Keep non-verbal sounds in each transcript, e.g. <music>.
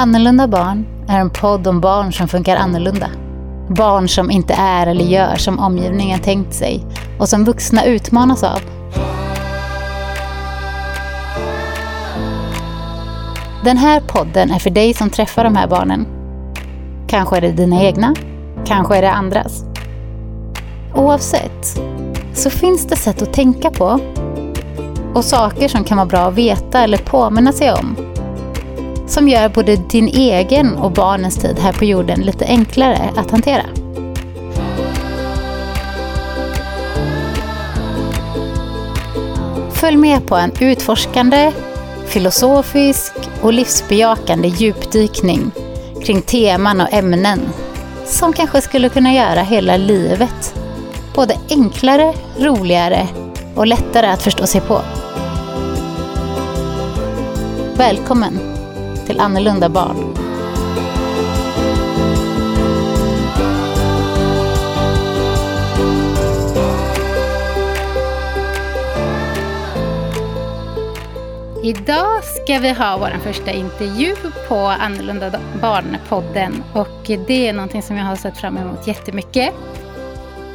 Annorlunda barn är en podd om barn som funkar annorlunda. Barn som inte är eller gör som omgivningen tänkt sig och som vuxna utmanas av. Den här podden är för dig som träffar de här barnen. Kanske är det dina egna, kanske är det andras. Oavsett så finns det sätt att tänka på och saker som kan vara bra att veta eller påminna sig om som gör både din egen och barnens tid här på jorden lite enklare att hantera. Följ med på en utforskande, filosofisk och livsbejakande djupdykning kring teman och ämnen som kanske skulle kunna göra hela livet både enklare, roligare och lättare att förstå sig på. Välkommen till Annorlunda barn. Idag ska vi ha vår första intervju på Annorlunda barn-podden och det är någonting som jag har sett fram emot jättemycket.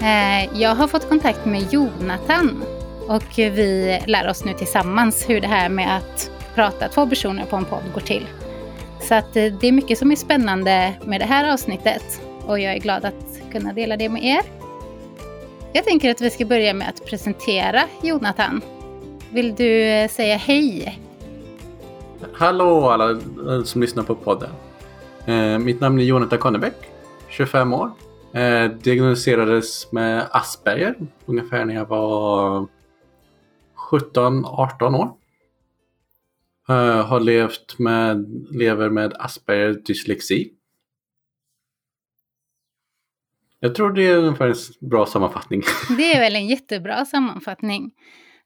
Eh, jag har fått kontakt med Jonathan och vi lär oss nu tillsammans hur det här med att prata två personer på en podd går till. Så att eh, det är mycket som är spännande med det här avsnittet och jag är glad att kunna dela det med er. Jag tänker att vi ska börja med att presentera Jonathan. Vill du eh, säga hej? Hallå alla eh, som lyssnar på podden. Eh, mitt namn är Jonathan Konnebäck, 25 år. Eh, diagnostiserades med Asperger ungefär när jag var 17-18 år. Eh, har levt med, lever med Asperger dyslexi. Jag tror det är ungefär en bra sammanfattning. <laughs> Det är väl en jättebra sammanfattning.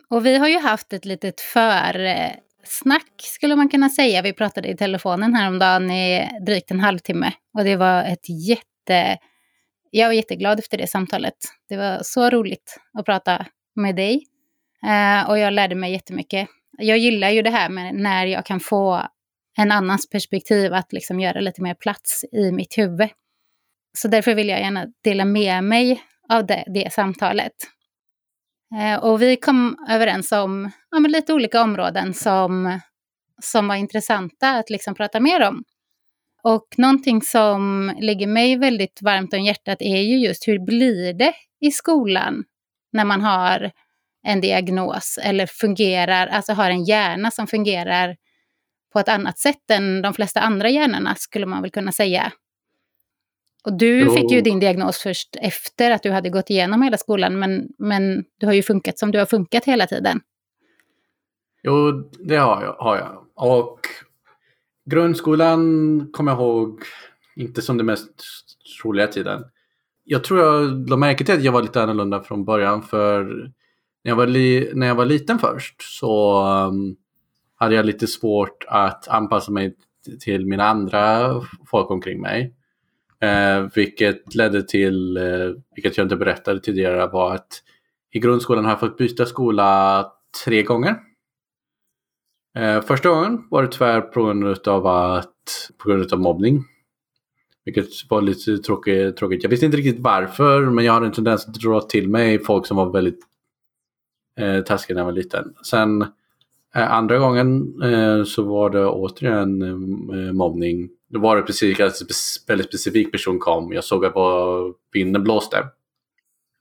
Och vi har ju haft ett litet försnack eh, skulle man kunna säga. Vi pratade i telefonen häromdagen i drygt en halvtimme. Och det var ett jätte... Jag var jätteglad efter det samtalet. Det var så roligt att prata med dig. Eh, och jag lärde mig jättemycket jag gillar ju det här med när jag kan få en annans perspektiv att liksom göra lite mer plats i mitt huvud. Så därför vill jag gärna dela med mig av det, det samtalet. Eh, och vi kom överens om ja, lite olika områden som, som var intressanta att liksom prata mer om. Och någonting som ligger mig väldigt varmt om hjärtat är ju just hur blir det i skolan när man har en diagnos eller fungerar, alltså har en hjärna som fungerar på ett annat sätt än de flesta andra hjärnorna skulle man väl kunna säga. Och du jo. fick ju din diagnos först efter att du hade gått igenom hela skolan, men, men du har ju funkat som du har funkat hela tiden. Jo, det har jag. Har jag. Och grundskolan kommer jag ihåg inte som den mest roliga tiden. Jag tror jag lade märke till att jag var lite annorlunda från början för när jag var, li när jag var liten först så um, hade jag lite svårt att anpassa mig till mina andra folk omkring mig. Eh, vilket ledde till, eh, vilket jag inte berättade tidigare, var att i grundskolan har jag fått byta skola tre gånger. Eh, första gången var det tyvärr på grund av, att, på grund av mobbning. Vilket var lite tråkigt, tråkigt. Jag visste inte riktigt varför men jag hade en tendens att dra till mig folk som var väldigt eh, taskig när jag var liten. Sen eh, andra gången eh, så var det återigen eh, mobbning. Då var det precis alltså, att en väldigt specifik person kom. Jag såg att vinden blåste.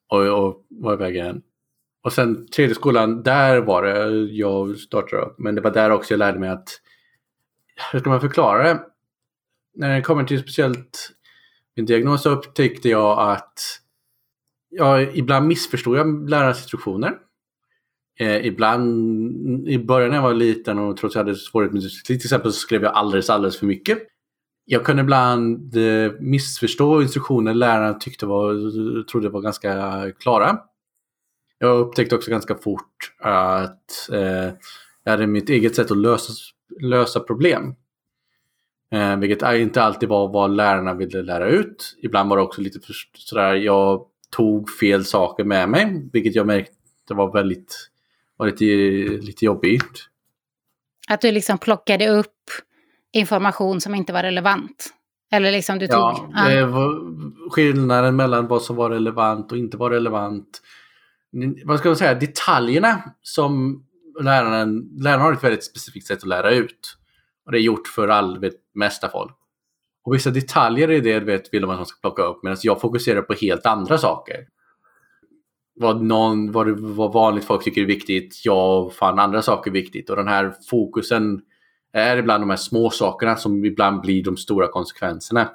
Och jag var iväg igen. Och sen tredje skolan, där var det jag startade upp. Men det var där också jag lärde mig att, hur ska man förklara det? När det kommer till speciellt min diagnos så upptäckte jag att jag ibland missförstod jag lärarnas instruktioner. Eh, ibland, i början när jag var liten och trots att jag hade svårigheter med dyslexi till exempel så skrev jag alldeles, alldeles för mycket. Jag kunde ibland eh, missförstå instruktioner lärarna tyckte var, trodde var ganska klara. Jag upptäckte också ganska fort att eh, jag hade mitt eget sätt att lösa, lösa problem. Eh, vilket inte alltid var vad lärarna ville lära ut. Ibland var det också lite för, sådär, jag tog fel saker med mig, vilket jag märkte var väldigt var lite, jobbigt. Att du liksom plockade upp information som inte var relevant. Eller liksom du tog... Ja, var skillnaden mellan vad som var relevant och inte var relevant. Vad ska man säga, detaljerna som läraren, läraren har ett väldigt specifikt sätt att lära ut. Och det är gjort för all, vet, mesta folk. Och vissa detaljer i det vet, vill de att man ska plocka upp medan jag fokuserar på helt andra saker. Vad, någon, vad, vad vanligt folk tycker är viktigt, jag fann andra saker viktigt. Och den här fokusen är ibland de här små sakerna som ibland blir de stora konsekvenserna.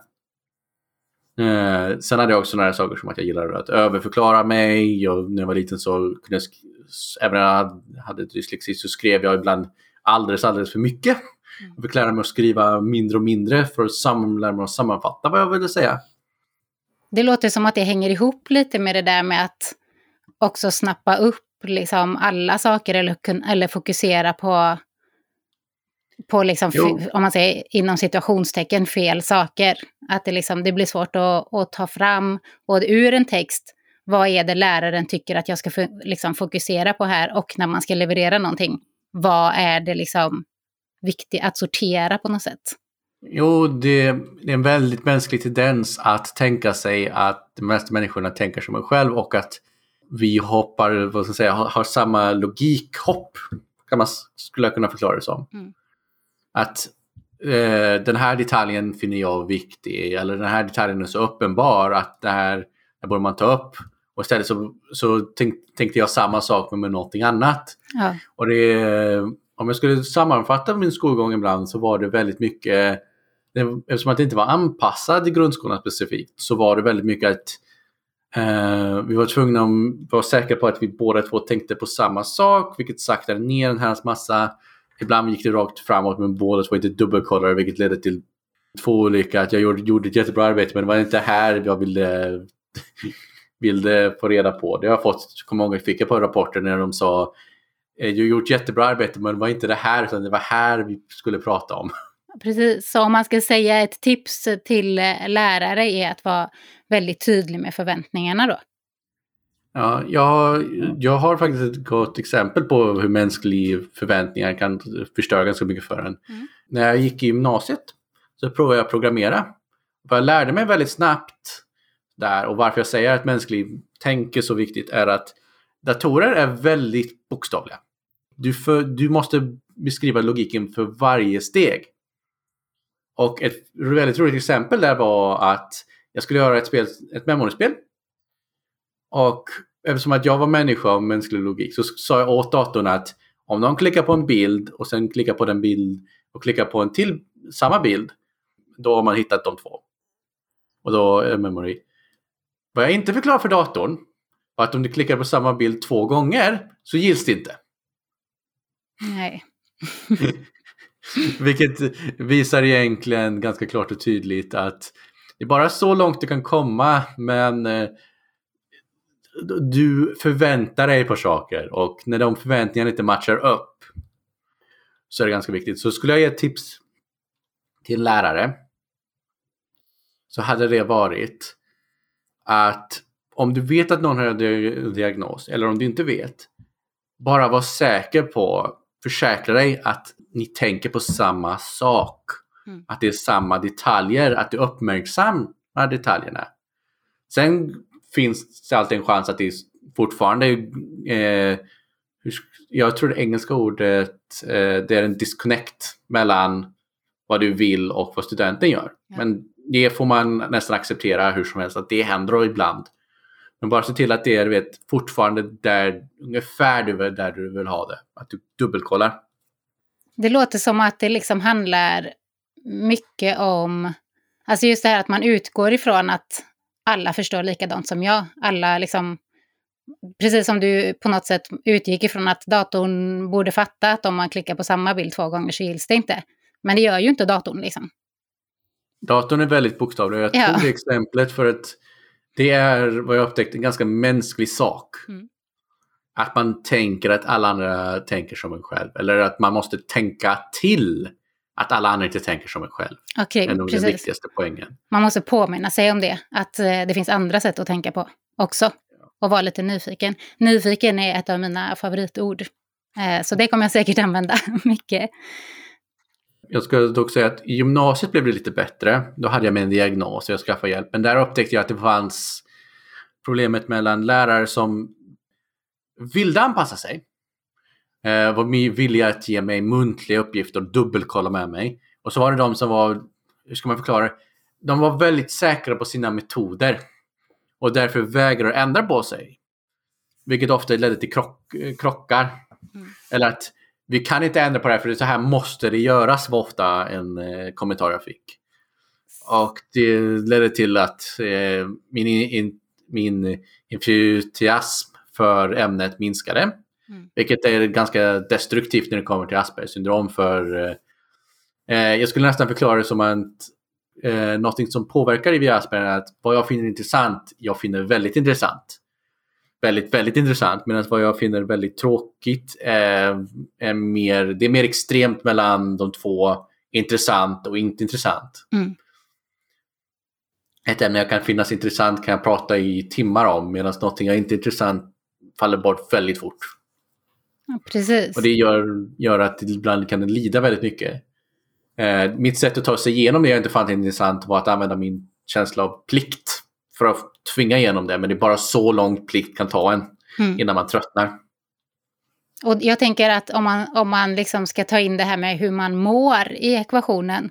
Eh, sen hade jag också några saker som att jag gillade att överförklara mig. Och när jag var liten så kunde jag, även när jag hade dyslexi så skrev jag ibland alldeles, alldeles för mycket. Mm. Jag fick lära mig att skriva mindre och mindre för att sam lära mig att sammanfatta vad jag ville säga. Det låter som att det hänger ihop lite med det där med att också snappa upp liksom alla saker eller, eller fokusera på på liksom, om man säger inom situationstecken, fel saker. Att det, liksom, det blir svårt att, att ta fram, både ur en text, vad är det läraren tycker att jag ska liksom, fokusera på här och när man ska leverera någonting, vad är det liksom viktigt att sortera på något sätt? Jo, det, det, är en väldigt mänsklig tendens att tänka sig att de flesta människorna tänker som en själv och att vi hoppar, vad ska jag säga, har, har samma logikhopp, kan man, skulle jag kunna förklara det som. Mm att eh, den här detaljen finner jag viktig eller den här detaljen är så uppenbar att det här, det borde man ta upp. Och istället så, så tänk, tänkte jag samma sak med någonting annat. Ja. Och det, om jag skulle sammanfatta min skolgång ibland så var det väldigt mycket, eftersom att det inte var anpassad i grundskolan specifikt, så var det väldigt mycket att Uh, vi var tvungna att vara säkra på att vi båda två tänkte på samma sak, vilket saktade ner en här massa Ibland gick det rakt framåt men båda två inte dubbelkollade vilket ledde till två olika. Att jag gjorde, gjorde ett jättebra arbete men det var inte här jag ville, <laughs> ville få reda på. Det har jag fått, kommer ihåg, jag fick på rapporter när de sa eh, du har gjort jättebra arbete men det var inte det här utan det var här vi skulle prata om. Precis, så om man ska säga ett tips till eh, lärare är att vara väldigt tydlig med förväntningarna då. Ja, jag, jag har faktiskt ett gott exempel på hur mänskliga förväntningar kan förstöra ganska mycket för en. Mm. När jag gick i gymnasiet så provade jag att programmera. Vad jag lärde mig väldigt snabbt där och varför jag säger att mänsklig tänk är så viktigt är att datorer är väldigt bokstavliga. Du, för, du måste beskriva logiken för varje steg. Och ett väldigt roligt exempel där var att jag skulle göra ett, spel, ett memoryspel och eftersom att jag var människa och mänsklig logik så sa jag åt datorn att om de klickar på en bild och sen klickar på den bild och klickar på en till samma bild, då har man hittat de två. Och då är memory. Vad jag inte förklarar för datorn var att om du klickar på samma bild två gånger så gills det inte. Nej. <laughs> Vilket visar egentligen ganska klart och tydligt att det är bara så långt du kan komma men eh, du förväntar dig på saker och när de förväntningarna inte matchar upp så är det ganska viktigt. Så skulle jag ge ett tips till lärare så hade det varit att om du vet att någon har en diagnos eller om du inte vet, bara var säker på, försäkra dig att ni tänker på samma sak. Mm. Att det är samma detaljer, att du uppmärksammar detaljerna. Sen finns det alltid en chans att det fortfarande eh, jag tror det engelska ordet eh, det är en disconnect mellan vad du vill och vad studenten gör. Ja. Men det får man nästan acceptera hur som helst att det händer ibland. Men bara se till att det är vet, fortfarande där, ungefär där du vill ha det. Att du dubbelkollar. Det låter som att det liksom handlar mycket om, alltså just det här att man utgår ifrån att alla förstår likadant som jag. Alla liksom, precis som du på något sätt utgick ifrån att datorn borde fatta att om man klickar på samma bild två gånger så gills det inte. Men det gör ju inte datorn liksom. Datorn är väldigt bokstavlig jag tog ja. det exemplet för att det är vad jag upptäckte en ganska mänsklig sak. Mm. Att man tänker att alla andra tänker som en själv. Eller att man måste tänka till att alla andra inte tänker som en själv. Okay, är nog precis. den viktigaste poängen. Man måste påminna sig om det, att eh, det finns andra sätt att tänka på också. Och vara lite nyfiken. Nyfiken är ett av mina favoritord. Eh, så det kommer jag säkert använda <laughs> mycket. jag skulle dock säga att i gymnasiet blev det lite bättre. Då hade jag med en diagnos och jag skaffade hjälp. Men där upptäckte jag att det fanns problemet mellan lärare som ville anpassa sig. Eh, var villiga att ge mig muntliga uppgifter och dubbelkolla med mig. Och så var det de som var, hur ska man förklara De var väldigt säkra på sina metoder. Och därför vägrade ändra på sig. Vilket ofta ledde till krock, krockar. Mm. Eller att vi kan inte ändra på det här för så här måste det göras var ofta en eh, kommentar jag fick. Och det ledde till att eh, min, in, min entusiasm för ämnet minskade. Mm. Vilket är ganska destruktivt när det kommer till Aspergers syndrom. För, eh, eh, jag skulle nästan förklara det som att eh, något som påverkar i Asperger är att vad jag finner intressant, jag finner väldigt intressant väldigt, väldigt intressant. Medan vad jag finner väldigt tråkigt är, är mer, det är mer extremt mellan de två intressant och inte intressant. Mm. Ett ämne jag kan finnas intressant kan jag prata i timmar om medan någonting jag inte är intressant faller bort väldigt fort. Precis. Och det gör, gör att ibland kan lida väldigt mycket. Eh, mitt sätt att ta sig igenom det jag inte fann intressant var att använda min känsla av plikt för att tvinga igenom det. Men det är bara så lång plikt kan ta en mm. innan man tröttnar. Och jag tänker att om man, om man liksom ska ta in det här med hur man mår i ekvationen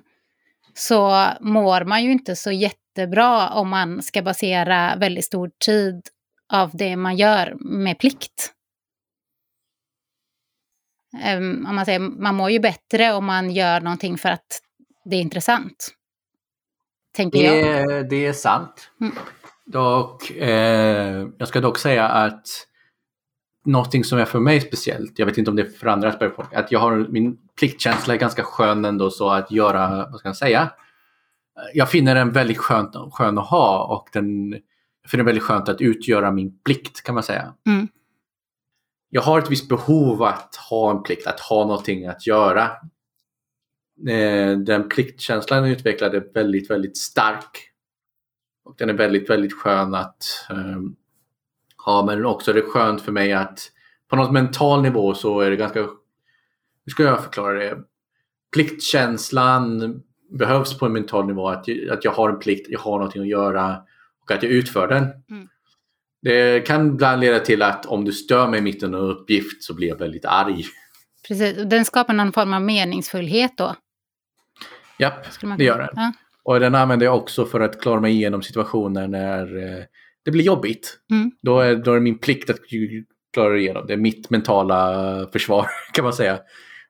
så mår man ju inte så jättebra om man ska basera väldigt stor tid av det man gör med plikt. Um, om man, säger, man mår ju bättre om man gör någonting för att det är intressant. Tänker det, jag. Det är sant. Mm. Dock, eh, jag ska dock säga att någonting som är för mig speciellt, jag vet inte om det är för andra folk, att jag har min pliktkänsla är ganska skön ändå så att göra, vad ska jag säga? Jag finner den väldigt skön, skön att ha och den, jag finner det väldigt skönt att utgöra min plikt kan man säga. Mm. Jag har ett visst behov att ha en plikt, att ha någonting att göra. Eh, den pliktkänslan utvecklade väldigt, väldigt stark och den är väldigt, väldigt skön att um, ha. Men också är det skönt för mig att på något mental nivå så är det ganska... Hur ska jag förklara det? Pliktkänslan behövs på en mental nivå. Att, att jag har en plikt, jag har någonting att göra och att jag utför den. Mm. Det kan ibland leda till att om du stör mig mitt under en uppgift så blir jag väldigt arg. Precis, den skapar någon form av meningsfullhet då? Japp, det gör den. Ja. Och den använder jag också för att klara mig igenom situationer när eh, det blir jobbigt. Mm. Då, är, då är det min plikt att klara igenom. Det är mitt mentala försvar <laughs> kan man säga.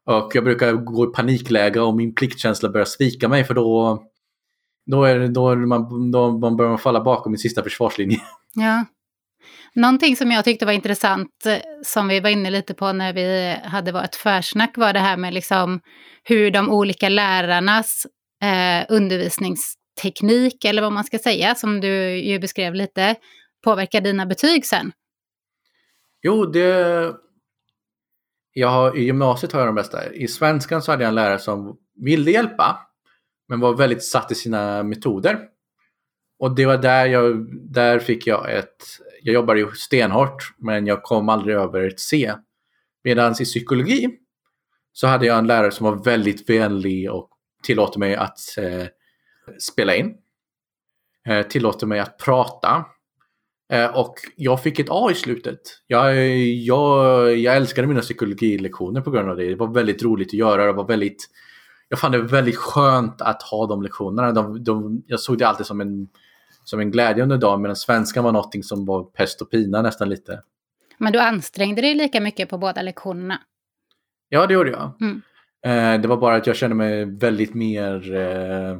Och jag brukar gå i panikläge om min pliktkänsla börjar svika mig för då, då, är, då, är man, då man börjar man falla bakom min sista försvarslinje. Ja. Någonting som jag tyckte var intressant, eh, som vi var inne lite på när vi hade vårt försnack, var det här med liksom hur de olika lärarnas eh, undervisningsteknik, eller vad man ska säga, som du ju beskrev lite, påverkar dina betyg sen? Jo, det... Jag har, I gymnasiet har jag de bästa. I svenskan så hade jag en lärare som ville hjälpa, men var väldigt satt i sina metoder. Och det var där jag, där fick jag ett, jag jobbade ju stenhårt men jag kom aldrig över ett C. Medan i psykologi så hade jag en lärare som var väldigt vänlig och tillåter mig att eh, spela in. Eh, tillåter mig att prata. Eh, och jag fick ett A i slutet. Jag, jag, jag älskade mina psykologilektioner på grund av det. Det var väldigt roligt att göra. Det var väldigt, jag fann det väldigt skönt att ha de lektionerna. De, de, jag såg det alltid som en, som en glädje under dagen medan svenskan var någonting som var pest och pina nästan lite. Men du ansträngde dig lika mycket på båda lektionerna? Ja, det gjorde jag. Mm. Eh, det var bara att jag kände mig väldigt mer eh,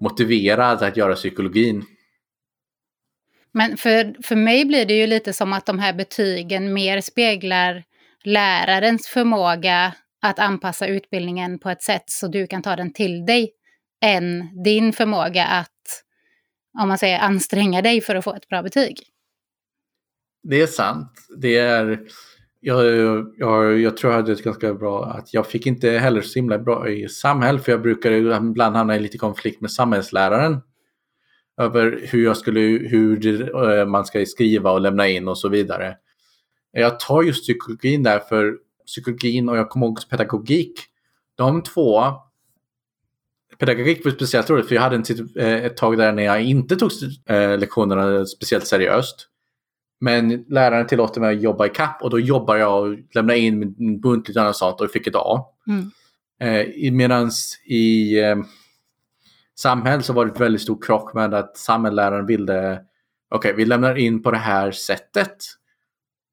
motiverad att göra psykologin. Men för, för mig blir det ju lite som att de här betygen mer speglar lärarens förmåga att anpassa utbildningen på ett sätt så du kan ta den till dig än din förmåga att, om man säger anstränga dig för att få ett bra betyg. Det är sant. Det är jag, jag, jag tror jag hade ett ganska bra, att jag fick inte heller så himla bra i samhälle för jag brukar ibland hamna i lite konflikt med samhällsläraren. Över hur, jag skulle, hur eh, man ska skriva och lämna in och så vidare. Jag tar just psykologin där för psykologin och jag kommer ihåg pedagogik. De två pedagogik var speciellt roligt för jag hade en, eh, ett tag där när jag inte tog eh, lektionerna speciellt seriöst. Men läraren tillåter mig att jobba i kapp och då jobbar jag och lämnar in min bunt annat sånt och fick ett A. Mm. Eh, Medan i eh, Samhäll så var det ett väldigt stor krock med att samhällsläraren ville okej, okay, vi lämnar in på det här sättet.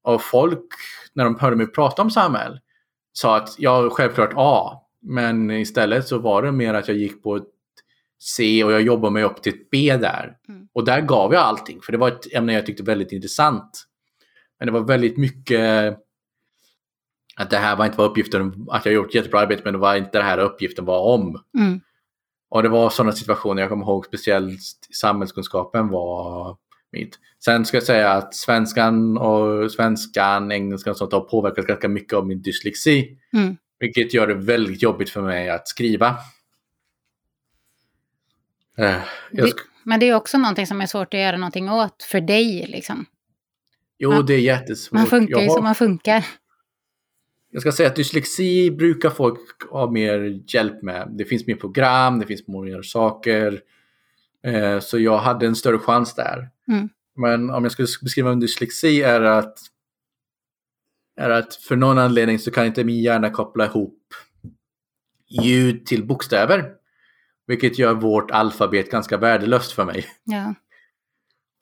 Och folk, när de hörde mig prata om Samhäll, sa att jag självklart A. Men istället så var det mer att jag gick på ett C och jag jobbade mig upp till ett B där. Mm. Och där gav jag allting, för det var ett ämne jag tyckte väldigt intressant. Men det var väldigt mycket att det här var inte var uppgiften, att jag gjort jättebra arbete, men det var inte det här uppgiften var om. Mm. Och det var sådana situationer, jag kommer ihåg speciellt samhällskunskapen var mitt. Sen ska jag säga att svenskan och svenskan, engelskan och sånt har påverkat ganska mycket av min dyslexi. Mm. Vilket gör det väldigt jobbigt för mig att skriva. Uh, det, men det är också någonting som är svårt att göra någonting åt för dig liksom. Jo, man, det är jättesvårt. Man funkar ju som man funkar. Jag ska säga att dyslexi brukar folk ha mer hjälp med. Det finns mer program, det finns mer saker. Eh, så jag hade en större chans där. Mm. Men om jag skulle beskriva en dyslexi är att, är att för någon anledning så kan inte min hjärna koppla ihop ljud till bokstäver. Vilket gör vårt alfabet ganska värdelöst för mig. Ja.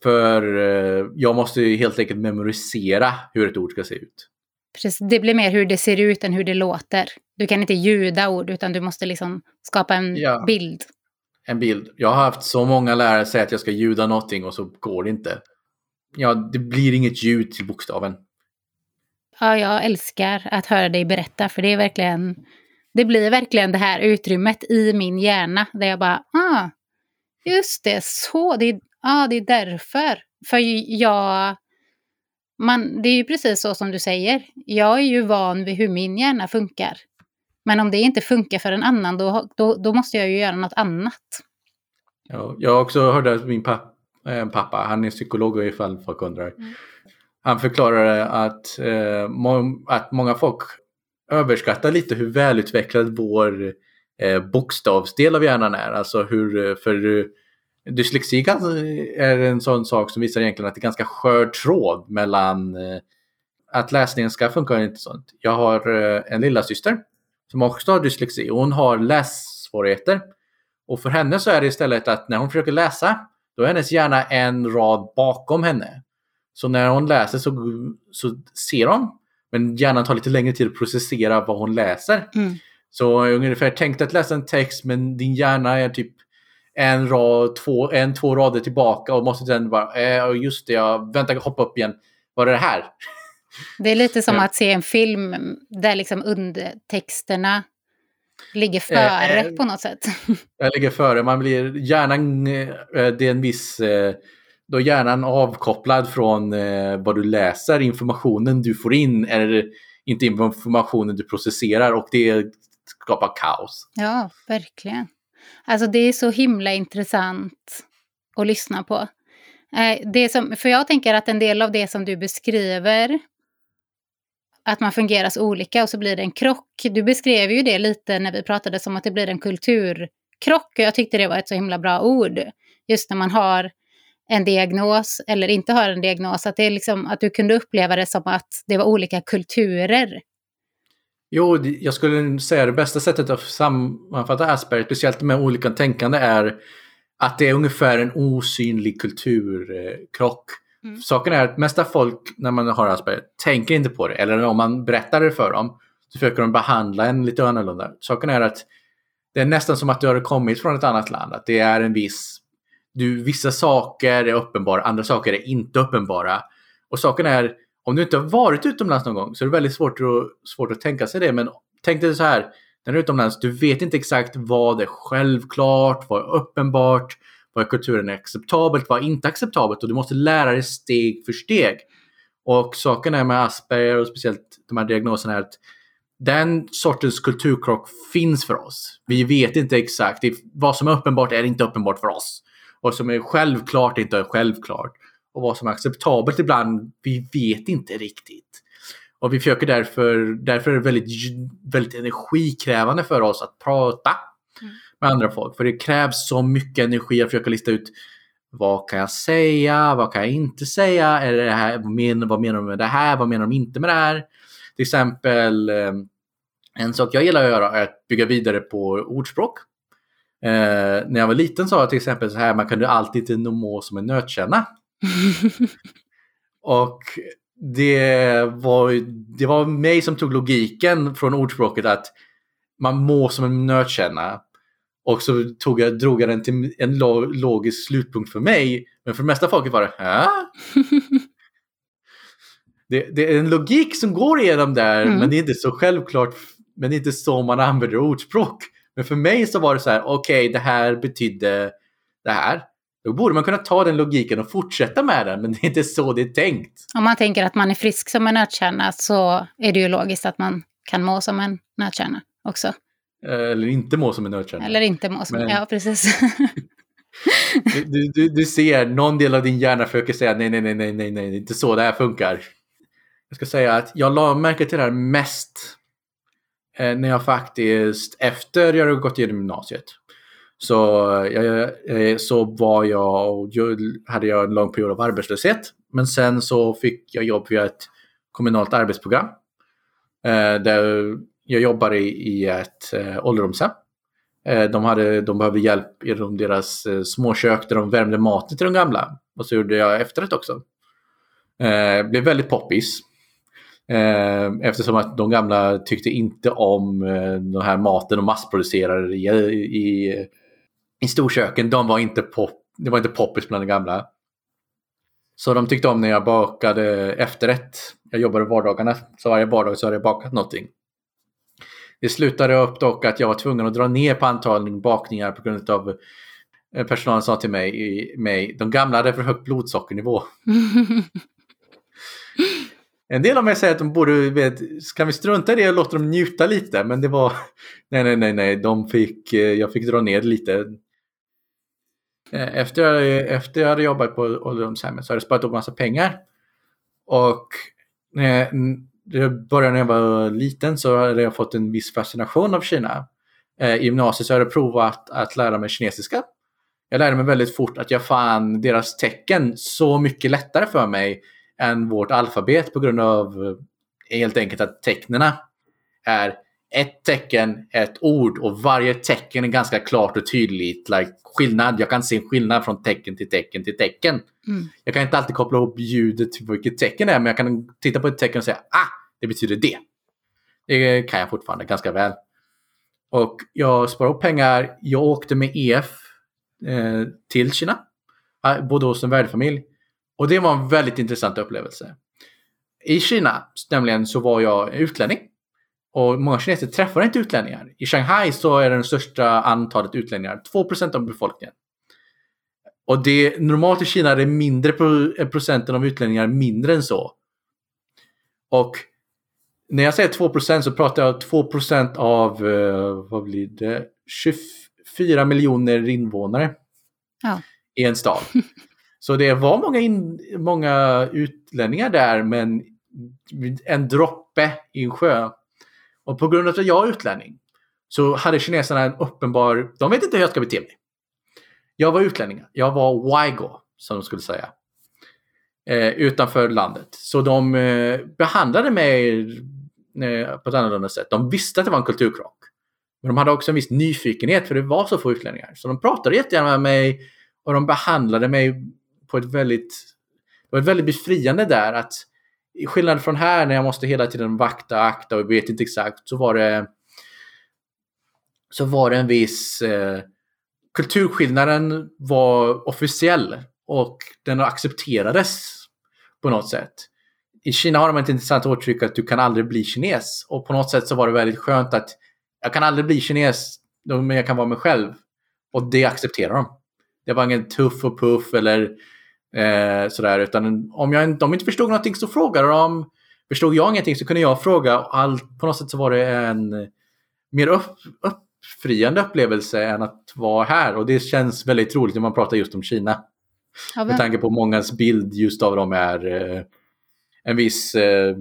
För eh, jag måste helt enkelt memorisera hur ett ord ska se ut. Precis, det blir mer hur det ser ut än hur det låter. Du kan inte ljuda ord utan du måste liksom skapa en ja. bild. En bild. Jag har haft så många lärare säga att jag ska ljuda någonting och så går det inte. Ja, det blir inget ljud till bokstaven. Ja, jag älskar att höra dig berätta för det är verkligen det blir verkligen det här utrymmet i min hjärna där jag bara, ah, just det, så, det är, ah, det är därför. För jag, man, det är ju precis så som du säger, jag är ju van vid hur min hjärna funkar. Men om det inte funkar för en annan, då, då, då måste jag ju göra något annat. Ja, jag har också hört att min pappa, äh, pappa, han är psykolog ifall folk undrar. Mm. Han förklarade att, eh, må, att många folk överskattar lite hur välutvecklad vår eh, bokstavsdel av hjärnan är. Alltså hur, eh, för eh, dyslexi eh, är en sån sak som visar egentligen att det är ganska skör tråd mellan eh, att läsningen ska funka och inte sånt. Jag har eh, en lilla syster som också har dyslexi och hon har lässvårigheter. Och för henne så är det istället att när hon försöker läsa då är hennes hjärna en rad bakom henne. Så när hon läser så, så ser hon men hjärnan tar lite längre tid att processera vad hon läser. Mm. Så ungefär tänk att läsa en text men din hjärna är typ en, rad, två, en, två rader tillbaka och måste sen bara, eh, just det, jag väntar, hoppa upp igen. Vad är det här? Det är lite som att se en film där liksom undertexterna ligger före eh, eh, på något sätt. <laughs> Jag ligger före, man blir, hjärnan, eh, det är en viss eh, då är hjärnan avkopplad från eh, vad du läser. Informationen du får in är inte informationen du processerar och det skapar kaos. Ja, verkligen. Alltså det är så himla intressant att lyssna på. Eh, det som, för jag tänker att en del av det som du beskriver, att man fungerar så olika och så blir det en krock. Du beskrev ju det lite när vi pratade som att det blir en kulturkrock och jag tyckte det var ett så himla bra ord. Just när man har en diagnos eller inte har en diagnos. Att, det är liksom, att du kunde uppleva det som att det var olika kulturer. Jo, jag skulle säga det bästa sättet att sammanfatta Asperger, speciellt med olika tänkande, är att det är ungefär en osynlig kulturkrock. Mm. Saken är att mesta folk när man har Asperger tänker inte på det. Eller om man berättar det för dem så försöker de behandla en lite annorlunda. Saken är att det är nästan som att du har kommit från ett annat land. Att det är en viss du, vissa saker är uppenbara, andra saker är inte uppenbara. Och saken är, om du inte har varit utomlands någon gång så är det väldigt svårt att, svårt att tänka sig det. Men tänk dig så här, när du är utomlands, du vet inte exakt vad är självklart, vad är uppenbart, vad är kulturen är acceptabelt, vad är inte acceptabelt och du måste lära dig steg för steg. Och saken är med Asperger och speciellt de här diagnoserna är att den sortens kulturkrock finns för oss. Vi vet inte exakt. Vad som är uppenbart är inte uppenbart för oss. Vad som är självklart inte är självklart. Och vad som är acceptabelt ibland, vi vet inte riktigt. Och vi försöker därför, därför är det väldigt, väldigt energikrävande för oss att prata. Mm. med andra folk. För det krävs så mycket energi att försöka lista ut vad kan jag säga, vad kan jag inte säga, är det här, vad, menar, vad menar de med det här, vad menar de inte med det här? Till exempel, eh, en sak jag gillar att göra är att bygga vidare på ordspråk. Eh, när jag var liten sa jag till exempel så här, man kunde alltid må som en nötkärna. <laughs> och det var, det var mig som tog logiken från ordspråket att man må som en nötkärna. Och så tog jag, drog jag den till en logisk slutpunkt för mig. Men för det mesta folket var det Hä? <laughs> det, det är en logik som går igenom där mm. men det är inte så självklart. Men det är inte så man använder ordspråk. Men för mig så var det så här, okej okay, det här betydde det här. Då borde man kunna ta den logiken och fortsätta med den, men det är inte så det är tänkt. Om man tänker att man är frisk som en nötkärna så är det ju logiskt att man kan må som en nötkärna också. Eh, eller inte må som en nötkärna. Eller inte må som, men... ja precis. <laughs> du, du, du ser, någon del av din hjärna försöker säga nej, nej, nej, nej, nej, nej, det är inte så det här funkar. Jag ska säga att jag la märke till det här mest Eh, när jag faktiskt, efter jag hade gått igenom gymnasiet, så, jag, eh, så var jag, hade jag en lång period av arbetslöshet. Men sen så fick jag jobb via ett kommunalt arbetsprogram. Eh, där jag jobbade i, i ett eh, ålderdomshem. Eh, de, hade, de behövde hjälp i deras eh, småkök där de värmde maten till de gamla. Och så gjorde jag efterrätt också. Eh, blev väldigt poppis. Eh, eftersom att de gamla tyckte inte om eh, den här maten och massproducerade i, i, i storköken. De var inte pop, det var inte poppis bland de gamla. Så de tyckte om när jag bakade efterrätt. Jag jobbade vardagarna, så varje vardag så hade jag bakat någonting. Det slutade upp dock att jag var tvungen att dra ner på antalet bakningar på grund av eh, personalen sa till mig, mig de gamla hade för högt blodsockernivå. <laughs> En del av mig säger att de borde, vet, kan vi strunta i det och låta dem njuta lite? Men det var, <laughs> nej, nej, nej, nej, de fick, eh, jag fick dra ner lite. Eh, efter efter, efter jag hade jobbat på ålderdomshemmet så hade jag sparat upp massa pengar. Och eh, det började när jag var liten så hade jag fått en viss fascination av Kina. I gymnasiet så hade jag provat att lära mig kinesiska. Jag lärde mig väldigt fort att jag fann deras tecken så mycket lättare för mig än vårt alfabet på grund av eh, helt enkelt att tecknena är ett tecken, ett ord och varje tecken är ganska klart och tydligt. Like, skillnad. Jag kan se en skillnad från tecken till tecken till tecken. Mm. Jag kan inte alltid koppla ihop ljudet till vilket tecken det är men jag kan titta på ett tecken och säga ah, det betyder det. Det kan jag fortfarande ganska väl. Och jag sparade upp pengar. Jag åkte med EF eh, till Kina. Eh, bodde hos en värdfamilj. Och det var en väldigt intressant upplevelse. I Kina nämligen så var jag utlänning. Och många kineser träffar inte utlänningar. I Shanghai så är det det största antalet utlänningar, 2% av befolkningen. Och det, normalt i Kina är det mindre procenten av utlänningar mindre än så. Och när jag säger 2% så pratar jag 2% av, uh, vad blir det, 24 miljoner invånare ja. i en stad. <laughs> så det var många, in, många utlänningar där men en droppe i en sjö. Och på grund av att jag är utlänning så hade kineserna en uppenbar, de vet inte hur jag ska bete mig. Jag var utlänning, jag var waigo som de skulle säga. Eh, utanför landet. Så de eh, behandlade mig Eh, på ett annorlunda sätt. De visste att det var en kulturkrock. Men de hade också en viss nyfikenhet för det var så få utlänningar. Så de pratade jättegärna med mig och de behandlade mig på ett väldigt, det var ett väldigt befriande där att skillnad från här när jag måste hela tiden vakta, akta och vet inte exakt så var det så var det en viss eh, kulturskillnaden var officiell och den accepterades på något sätt i Kina har de ett intressant uttryck att du kan aldrig bli kines. Och på något sätt så var det väldigt skönt att jag kan aldrig bli kines, men jag kan vara mig själv. Och det accepterar de. Det var ingen tuff och puff eller eh, sådär. Utan om, jag, de inte förstod någonting så frågade de. Förstod jag ingenting så kunde jag fråga. All, på något sätt så var det en mer upp, uppfriande upplevelse än att vara här. Och det känns väldigt roligt när man pratar just om Kina. Ja, Med tanke på mångas bild just av dem är eh, en viss eh,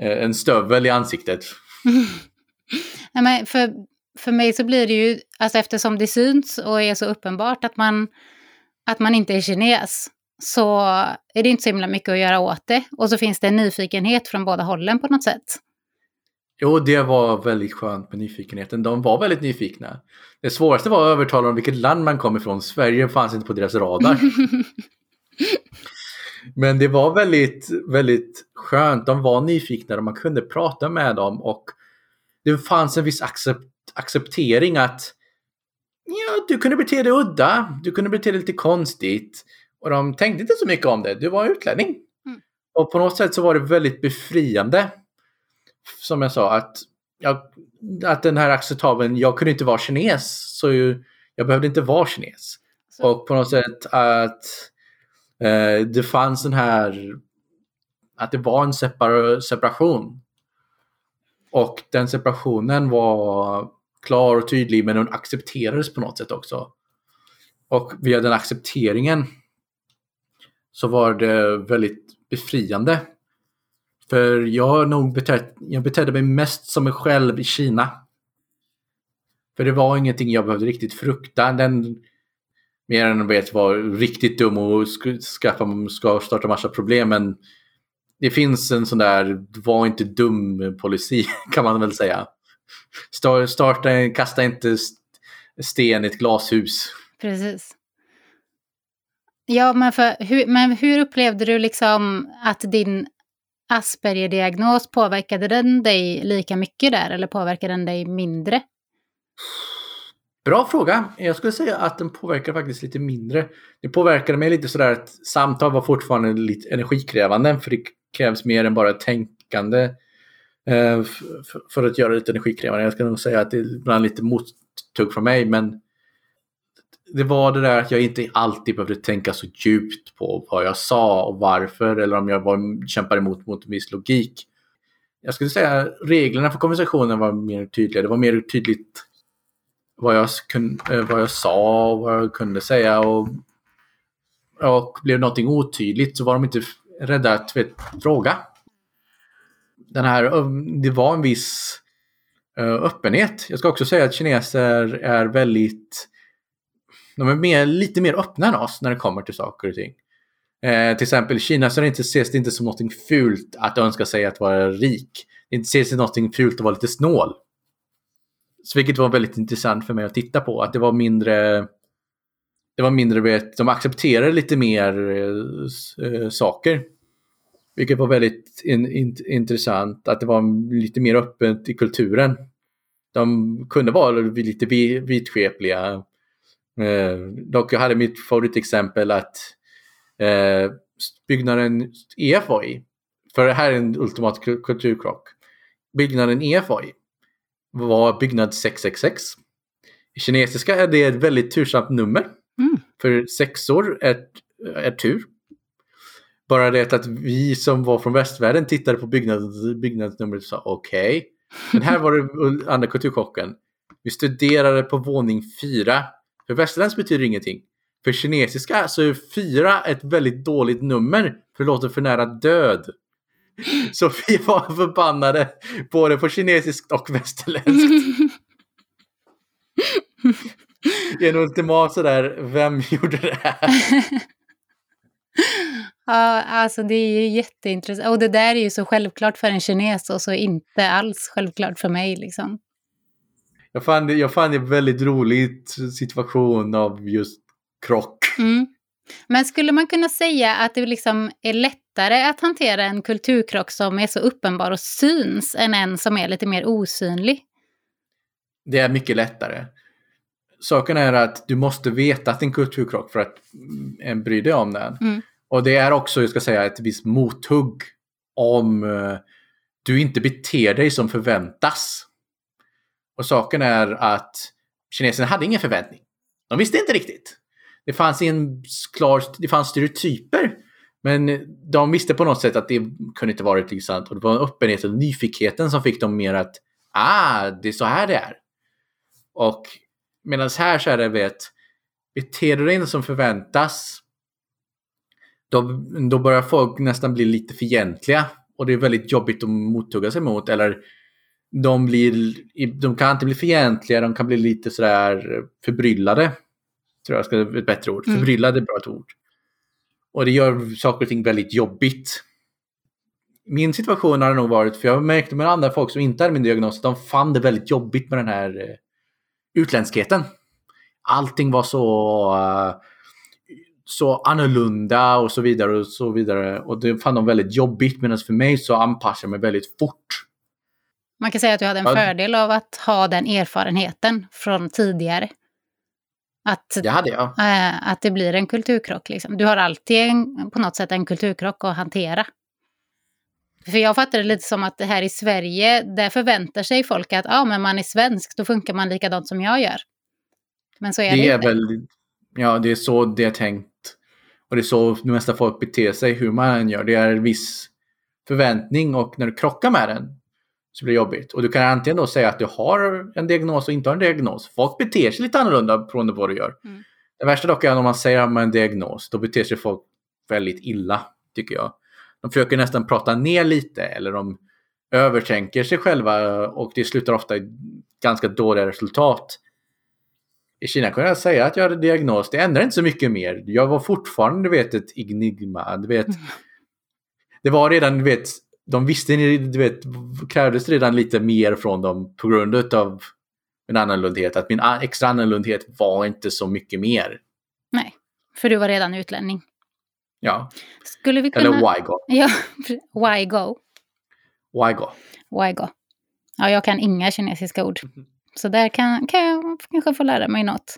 eh, en stövel i ansiktet. <laughs> Nej, men för för mig så blir det ju, alltså eftersom det syns och är så uppenbart att man, att man inte är kines, så är det inte så himla mycket att göra åt det. Och så finns det en nyfikenhet från båda hållen på något sätt. Jo, det var väldigt skönt med nyfikenheten. De var väldigt nyfikna. Det svåraste var att övertala dem vilket land man kom ifrån. Sverige fanns inte på deras radar. <laughs> Men det var väldigt, väldigt skönt. De var nyfikna och man kunde prata med dem och det fanns en viss accept, acceptering att ja, du kunde bete dig udda, du kunde bete dig lite konstigt. Och de tänkte inte så mycket om det, du var utlänning. Mm. Och på något sätt så var det väldigt befriande. Som jag sa, att, jag, att den här acceptabeln, jag kunde inte vara kines, så ju, jag behövde inte vara kines. Så. Och på något sätt att eh, det fanns den här, att det var en separ separation. Och den separationen var klar och tydlig men den accepterades på något sätt också. Och via den accepteringen så var det väldigt befriande. För jag har nog betett, jag betedde mig mest som mig själv i Kina. För det var ingenting jag behövde riktigt frukta. Den, mer än att vet var riktigt dum och skaffa, ska starta massa problem. Men det finns en sån där var inte dum policy <laughs> kan man väl säga. Starta, kasta inte sten i ett glashus. Precis. Ja, men, för, hur, men hur upplevde du liksom att din Asperger-diagnos, påverkade den dig lika mycket där eller påverkade den dig mindre? Bra fråga. Jag skulle säga att den påverkade faktiskt lite mindre. Det påverkade mig lite sådär att samtal var fortfarande lite energikrävande för det krävs mer än bara tänkande eh, för att göra det lite energikrävande. Jag skulle nog säga att det är ibland lite mottugg från mig men det var det där att jag inte alltid behövde tänka så djupt på vad jag sa och varför eller om jag var, kämpar emot mot en viss logik. Jag skulle säga reglerna för konversationen var mer tydliga. Det var mer tydligt vad jag, kunde, eh, vad jag sa och vad jag kunde säga. Och, och blev någonting otydligt så var de inte rädda att vet, fråga. Den här, um, det var en viss eh, öppenhet. Jag ska också säga att kineser är väldigt de är mer, lite mer öppna än oss när det kommer till saker och ting. Eh, till exempel i Kina så det inte, ses det inte som något fult att önska sig att vara rik. Det ses som något fult att vara lite snål. Så vilket var väldigt intressant för mig att titta på. Att det var mindre... Det var mindre, vet, de accepterade lite mer äh, saker. Vilket var väldigt in, in, intressant. Att det var lite mer öppet i kulturen. De kunde vara lite vitskepliga Eh, dock jag hade mitt favoritexempel att eh, byggnaden EFI, för det här är en ultimat kulturkrock. Byggnaden EFI var byggnad 666. I kinesiska är det ett väldigt tursamt nummer. Mm. För sexor är, är tur. Bara det att vi som var från västvärlden tittade på byggnads, byggnadsnumret och sa okej. Okay. Men här var det andra kulturchocken. Vi studerade på våning fyra för västerländskt betyder ingenting. För kinesiska så är fyra ett väldigt dåligt nummer för det låter för nära död. <laughs> Så vi var förbannade både på kinesiskt och västerländskt. <laughs> en ultimat sådär, vem gjorde det här? <laughs> Ja, alltså det är ju jätteintressant. Och det där är ju så självklart för en kines och så inte alls självklart för mig liksom. Jag fann, det, jag fann det väldigt roligt situation av just krock. Mm. Men skulle man kunna säga att det liksom är lättare att hantera en kulturkrock som är så uppenbar och syns än en som är lite mer osynlig? Det är mycket lättare. Saken är att du måste veta att det är en kulturkrock för att mm, bry dig om den. Mm. Och det är också, jag ska säga, ett visst mothugg om uh, du inte beter dig som förväntas. Och saken är att kineserna hade ingen förväntning. De visste inte riktigt. Det fanns en klar, det fanns stereotyper. Men de visste på något sätt att det kunde inte vara riktigt sant. Och det var öppenheten och nyfikenheten som fick dem mer att ah, det är så här det är. Och medan här så är det, vet, beter du dig inte som förväntas då, då börjar folk nästan bli lite fientliga. Och det är väldigt jobbigt att mottugga sig mot. Eller de, blir, de kan inte bli fientliga, de kan bli lite sådär förbryllade. Tror jag ska vara ett bättre ord. Mm. Förbryllade är ett bra ord. Och det gör saker och ting väldigt jobbigt. Min situation har nog varit, för jag märkte med andra folk som inte hade min diagnos, de fann det väldigt jobbigt med den här uh, utländskheten. Allting var så, uh, så annorlunda och så vidare och så vidare. Och det fann de väldigt jobbigt medan för mig så anpassade jag mig väldigt fort. Man kan säga att du hade en ja. fördel av att ha den erfarenheten från tidigare. Att, det hade jag. Äh, att det blir en kulturkrock. Liksom. Du har alltid en, på något sätt en kulturkrock att hantera. För jag fattar det lite som att här i Sverige, där förväntar sig folk att ja, men man är svensk, då funkar man likadant som jag gör. Men så är det, det är inte. Väl, ja, det är så det är tänkt. Och det är så de mesta folk beter sig, hur man än gör. Det är en viss förväntning och när du krockar med den så blir det jobbigt. Och du kan antingen då säga att du har en diagnos och inte har en diagnos. Folk beter sig lite annorlunda beroende på vad du gör. Mm. Det värsta dock är om man säger att man har en diagnos, då beter sig folk väldigt illa, tycker jag. De försöker nästan prata ner lite eller de övertänker sig själva och det slutar ofta i ganska dåliga resultat. I Kina kunde jag säga att jag hade diagnos, det ändrar inte så mycket mer. Jag var fortfarande, du vet, ett enigma. Du vet, mm. Det var redan, du vet, de visste, du vet, krävdes redan lite mer från dem på grund av min annorlundhet. Att min extra annorlundhet var inte så mycket mer. Nej, för du var redan utlänning. Ja. Skulle vi kunna... Eller why go? Ja, <laughs> why go? Why go? Why go? Ja, jag kan inga kinesiska ord. Så där kan, kan jag kanske få lära mig något.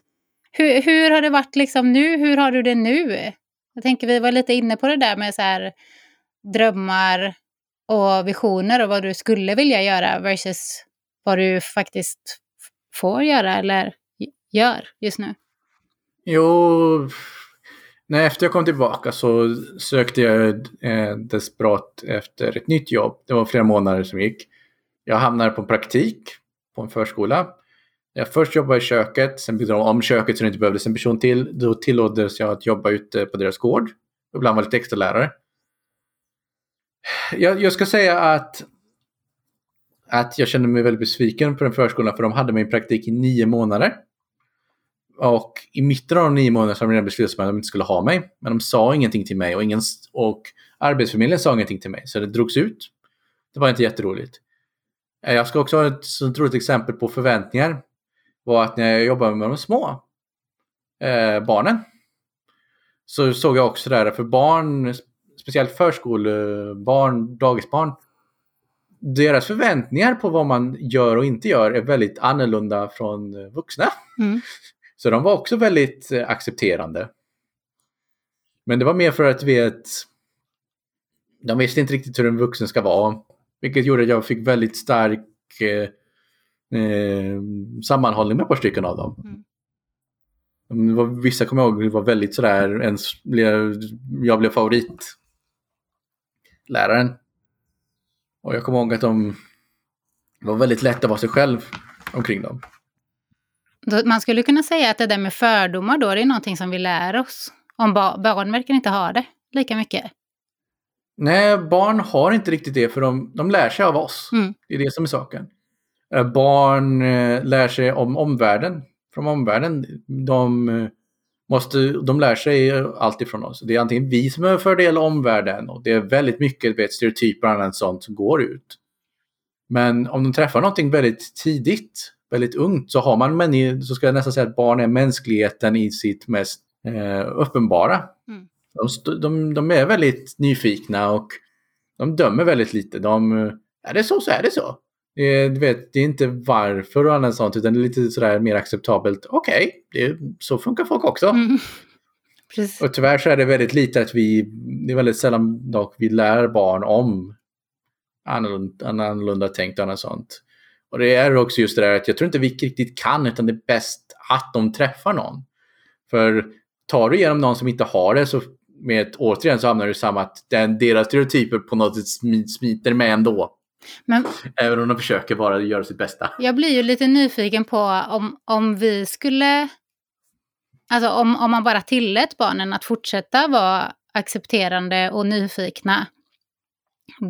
Hur, hur har det varit liksom nu? Hur har du det nu? Jag tänker vi var lite inne på det där med så här drömmar och visioner och vad du skulle vilja göra versus vad du faktiskt får göra eller gör just nu? Jo, när efter jag kom tillbaka så sökte jag eh, desperat efter ett nytt jobb. Det var flera månader som gick. Jag hamnade på praktik på en förskola. Jag först jobbade i köket, sen byggde de om köket så det inte behövdes en person till. Då tillåtdes jag att jobba ute på deras gård. Ibland var lite extra lärare jag, jag, ska säga att, att jag kände mig väldigt besviken på den förskolan för de hade mig i praktik i nio månader. Och i mitten av de nio månaderna så hade de redan beslutat att de inte skulle ha mig. Men de sa ingenting till mig och, ingen, och Arbetsförmedlingen sa ingenting till mig. Så det drogs ut. Det var inte jätteroligt. Eh, jag ska också ha ett sånt roligt exempel på förväntningar. var att när jag jobbade med de små eh, barnen så såg jag också där, för barn speciellt förskolebarn, dagisbarn, deras förväntningar på vad man gör och inte gör är väldigt annorlunda från vuxna. Mm. <laughs> Så de var också väldigt eh, accepterande. Men det var mer för att vet, de visste inte riktigt hur en vuxen ska vara. Vilket gjorde att jag fick väldigt stark eh, eh, sammanhållning med ett par stycken av dem. Mm. Var, vissa kommer jag ihåg var väldigt sådär, ens, jag blev favorit läraren. Och jag kommer ihåg att de var väldigt lätt att vara sig själv omkring dem. Man skulle kunna säga att det där med fördomar då, det är någonting som vi lär oss. Om ba barn verkar inte ha det lika mycket. Nej, barn har inte riktigt det för de, de lär sig av oss. Mm. Det är det som är saken. Eh, barn eh, lär sig om omvärlden. Från omvärlden. De eh, måste, de lär sig allt ifrån oss. Det är antingen vi som är fördel omvärlden och det är väldigt mycket vet, stereotyper och annat sånt som går ut. Men om de träffar någonting väldigt tidigt, väldigt ungt, så har man så ska jag nästan säga att barn är mänskligheten i sitt mest eh, uppenbara. Mm. De, de, de, är väldigt nyfikna och de dömer väldigt lite. De, är det så så är det så. Det, du vet, det är inte varför och annat sånt utan det är lite sådär mer acceptabelt. Okej, okay, så funkar folk också. Mm. <laughs> Och tyvärr så är det väldigt lite att vi, det är väldigt sällan dock vi lär barn om annorlunda, annorlunda tänkt och annat sånt. Och det är också just det där att jag tror inte vi riktigt kan utan det är bäst att de träffar någon. För tar du igenom någon som inte har det så med ett, återigen så hamnar du i samma att den, deras stereotyper på något sätt smiter med ändå. Men, Även om de försöker bara göra sitt bästa. Jag blir ju lite nyfiken på om, om vi skulle... Alltså om, om man bara tillät barnen att fortsätta vara accepterande och nyfikna.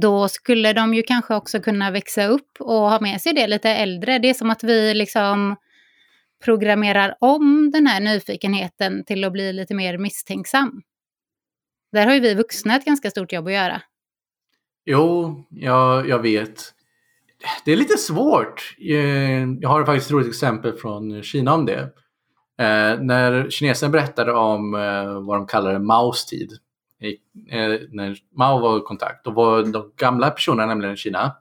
då skulle de ju kanske också kunna växa upp och ha med sig det lite äldre. Det är som att vi liksom programmerar om den här nyfikenheten till att bli lite mer misstänksam. Där har ju vi vuxna ett ganska stort jobb att göra. Jo, jag, jag vet. Det är lite svårt. Eh, jag har faktiskt ett roligt exempel från Kina om det. Eh, när kineserna berättade om eh, vad de kallade Maos tid, eh, när Mao var i kontakt, då var de gamla personerna, nämligen i Kina,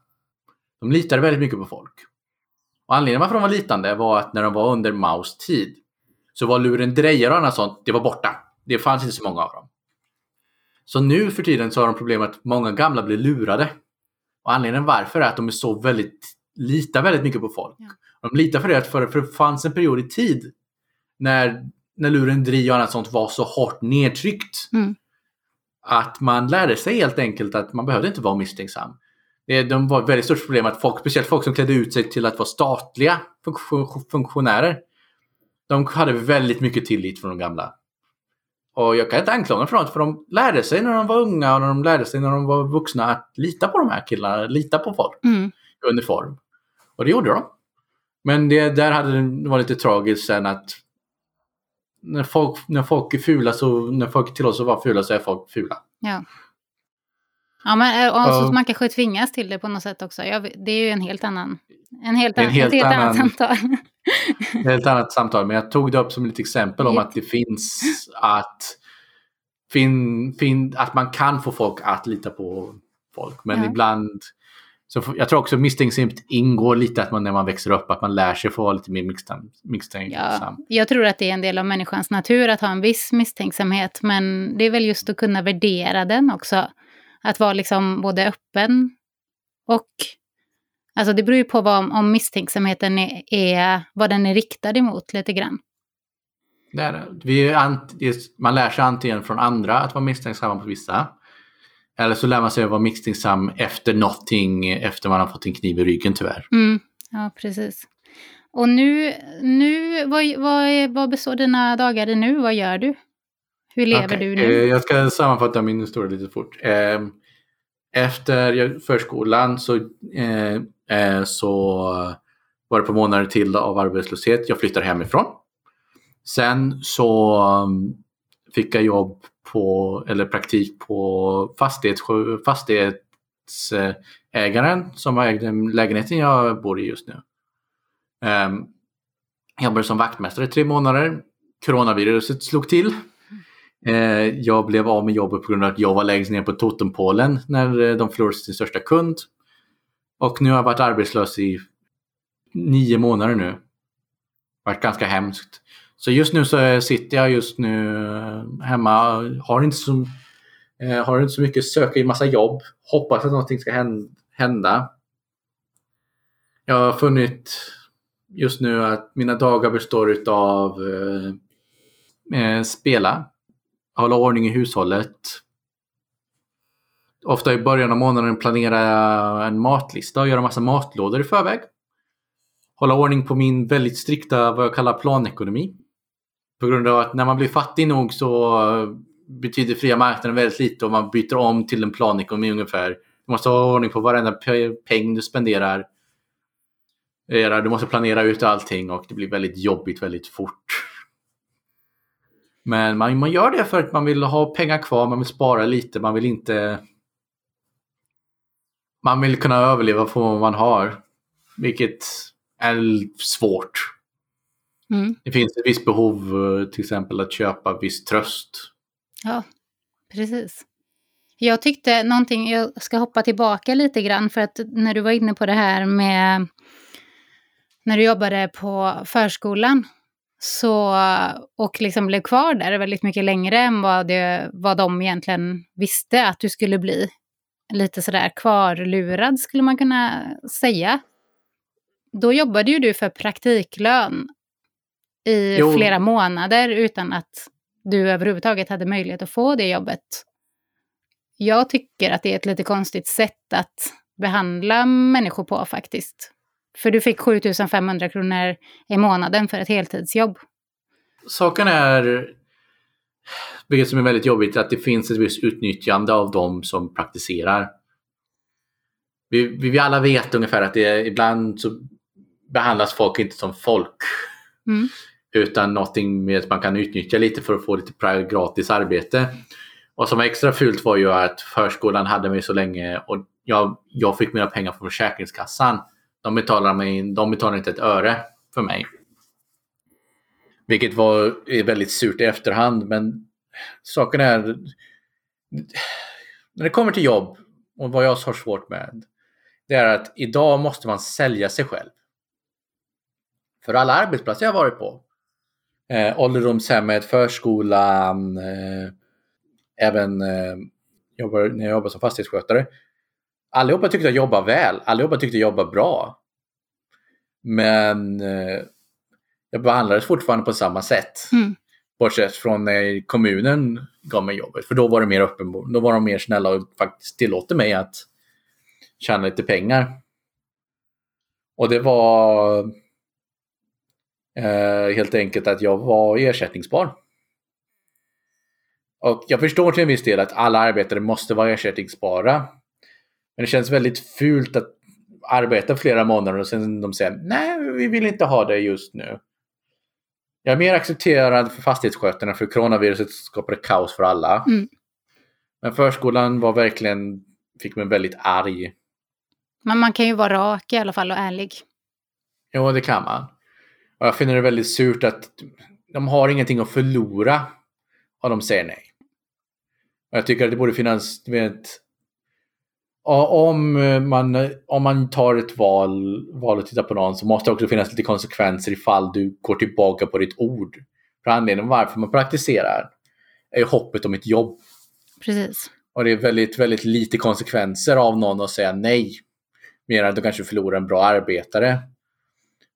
de litade väldigt mycket på folk. Och anledningen varför de var litande var att när de var under Maos tid så var lurendrejare och annat sånt, det var borta. Det fanns inte så många av dem. Så nu för tiden så har de problem att många gamla blir lurade. Och anledningen varför är att de är så väldigt, litar väldigt mycket på folk. Ja. De litar för det att för, för det fanns en period i tid när, när lurendri och annat sånt var så hårt nedtryckt. Mm. Att man lärde sig helt enkelt att man behövde inte vara misstänksam. Det, de var ett väldigt stort problem att folk, speciellt folk som klädde ut sig till att vara statliga funktionärer. De hade väldigt mycket tillit från de gamla. Och jag kan inte anklaga dem för något, för de lärde sig när de var unga och när de lärde sig när de var vuxna att lita på de här killarna, lita på folk mm. i uniform. Och det gjorde de. Men det, där hade det varit lite tragiskt sen att när folk, när folk är fula så, när folk tillåts att vara fula så är folk fula. Ja. Ja, men och så uh, man kanske tvingas till det på något sätt också. Jag, det är ju en helt annan, en helt, en helt, ett helt annan, annat samtal. ett helt annat samtal, men jag tog det upp som ett exempel om att det finns att, fin, fin, att man kan få folk att lita på folk. Men ja. ibland så jag tror också misstänksamt ingår lite att man när man växer upp att man lär sig få vara lite mer misstänksam. Ja, jag tror att det är en del av människans natur att ha en viss misstänksamhet. Men det är väl just att kunna värdera den också. Att vara liksom både öppen och... Alltså det beror ju på vad, om misstänksamheten är, är vad den är riktad emot lite grann. Det är det. Vi man lär sig antingen från andra att vara misstänksam på vissa. Eller så lär man sig att vara misstänksam efter någonting, efter man har fått en kniv i ryggen tyvärr. Mm. Ja, precis. Och nu, nu vad, vad, vad består dina dagar i nu? Vad gör du? Hur lever okay. du nu? Eh, jag ska sammanfatta min historia lite fort. Eh, efter förskolan så, eh, så var det på månader till av arbetslöshet. Jag flyttade hemifrån. Sen så um, fick jag jobb på, eller praktik på fastighets, fastighetsägaren som ägde lägenheten jag bor i just nu. Um, jag jobbade som vaktmästare i tre månader. Coronaviruset slog till. Eh, jag blev av med jobbet på grund av att jag var längst ner på totempålen när eh, de förlorade sin största kund. Och nu har jag varit arbetslös i nio månader nu. Det har varit ganska hemskt. Så just nu så sitter jag just nu eh, hemma, har inte så, eh, har inte så mycket, söker i massa jobb, hoppas att någonting ska hända. Jag har funnit just nu att mina dagar består av eh, spela, hålla ordning i hushållet. Ofta i början av månaden planera en matlista och göra massa matlådor i förväg. Hålla ordning på min väldigt strikta, vad jag kallar planekonomi. På grund av att när man blir fattig nog så betyder fria marknaden väldigt lite och man byter om till en planekonomi ungefär. Du måste ha ordning på varenda peng du spenderar. Eh, du måste planera ut allting och det blir väldigt jobbigt väldigt fort. Men man, man gör det för att man vill ha pengar kvar, man vill spara lite, man vill inte... Man vill kunna överleva på vad man har. Vilket är svårt. Mm. Det finns ett visst behov eh, till exempel att köpa viss tröst. Ja, precis. Jag tyckte någonting, jag ska hoppa tillbaka lite grann för att när du var inne på det här med när du jobbade på förskolan så, och liksom blev kvar där väldigt mycket längre än vad, det, vad de egentligen visste att du skulle bli. Lite sådär kvarlurad skulle man kunna säga. Då jobbade ju du för praktiklön i jo. flera månader utan att du överhuvudtaget hade möjlighet att få det jobbet. Jag tycker att det är ett lite konstigt sätt att behandla människor på faktiskt. För du fick 7500 kronor i månaden för ett heltidsjobb. Saken är, vilket som är väldigt jobbigt, att det finns ett visst utnyttjande av de som praktiserar. vi, vi alla vet ungefär att det ibland så behandlas folk inte som folk. Mm. Utan någonting med att man kan utnyttja lite för att få lite gratis arbete. Vad som var extra fult var ju att förskolan hade mig så länge och jag, jag fick mina pengar från Försäkringskassan. De betalar, mig, de betalar inte ett öre för mig. Vilket var väldigt surt i efterhand men saken är när det kommer till jobb och vad jag har svårt med det är att idag måste man sälja sig själv. För alla arbetsplatser jag har varit på, eh, ålderdomshemmet, förskolan, eh, även eh, jobbar, när jag jobbar som fastighetsskötare. Allihopa tyckte jag jobbade väl, allihopa tyckte jag jobbade bra. Men eh, jag behandlades fortfarande på samma sätt. Mm. Bortsett från när kommunen gav mig jobbet. För då var det mer öppen, då var de mer snälla och faktiskt tillåter mig att tjäna lite pengar. Och det var eh, helt enkelt att jag var ersättningsbar. Och jag förstår till en viss del att alla arbetare måste vara ersättningsbara. Men det känns väldigt fult att arbeta flera månader och sen de säger nej, vi vill inte ha det just nu. Jag är mer accepterad för fastighetsskötarna för coronaviruset skapade kaos för alla. Mm. Men förskolan var verkligen, fick mig väldigt arg. Men man kan ju vara rak i alla fall och ärlig. Jo, det kan man. Och jag finner det väldigt surt att de har ingenting att förlora om de säger nej. Och jag tycker att det borde finnas, du vet, om man, om man tar ett val, val och tittar på någon så måste det också finnas lite konsekvenser ifall du går tillbaka på ditt ord. För anledningen varför man praktiserar är ju hoppet om ett jobb. Precis. Och det är väldigt, väldigt lite konsekvenser av någon att säga nej. Mer än att du kanske förlorar en bra arbetare.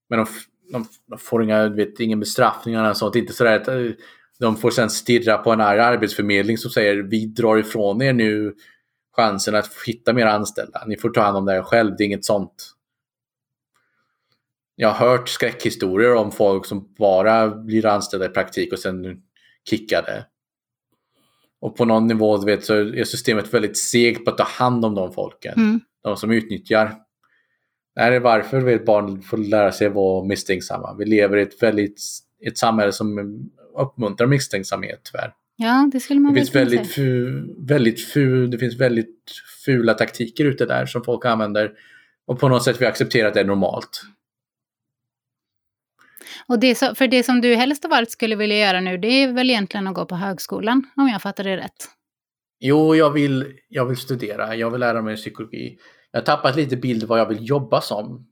Men de, de, de får inga, vet, ingen bestraffning eller sånt. Inte sådär att eh, de får sen stirra på en arg arbetsförmedling som säger vi drar ifrån er nu chansen att hitta mer anställda. Ni får ta hand om det här själv, det är inget sånt. Jag har hört skräckhistorier om folk som bara blir anställda i praktik och sen kickade. Och på någon nivå vet, så är systemet väldigt segt på att ta hand om de folken. Mm. De som utnyttjar. Det här är varför vet, barn får lära sig vara misstänksamma. Vi lever i ett, väldigt, ett samhälle som uppmuntrar misstänksamhet tyvärr. Ja, det skulle man Det finns väldigt, säga. fu, väldigt, ful, det finns väldigt fula taktiker ute där som folk använder. Och på något sätt vi accepterar att det är normalt. Och det, för det som du helst av allt skulle vilja göra nu, det är väl egentligen att gå på högskolan, om jag fattar det rätt. Jo, jag vill, jag vill studera. Jag vill lära mig psykologi. Jag har tappat lite bild vad jag vill jobba som.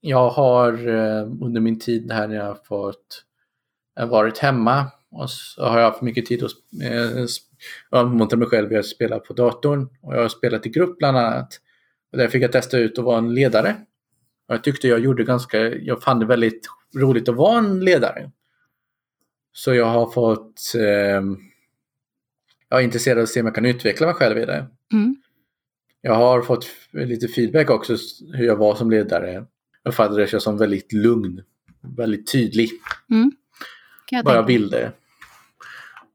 Jag har eh, under min tid här när jag har fått har varit hemma och så har jag haft mycket tid att eh, uppmuntrar mig själv att spela på datorn. Och jag har spelat i grupp bland annat. Och där fick jag testa ut att vara en ledare. Och jag tyckte jag gjorde ganska, jag fann det väldigt roligt att vara en ledare. Så jag har fått, eh, jag är intresserad av att se om jag kan utveckla mig själv i det. Mm. Jag har fått lite feedback också hur jag var som ledare. Jag uppfattade jag som väldigt lugn. Väldigt tydlig. Mm. Vad jag ville.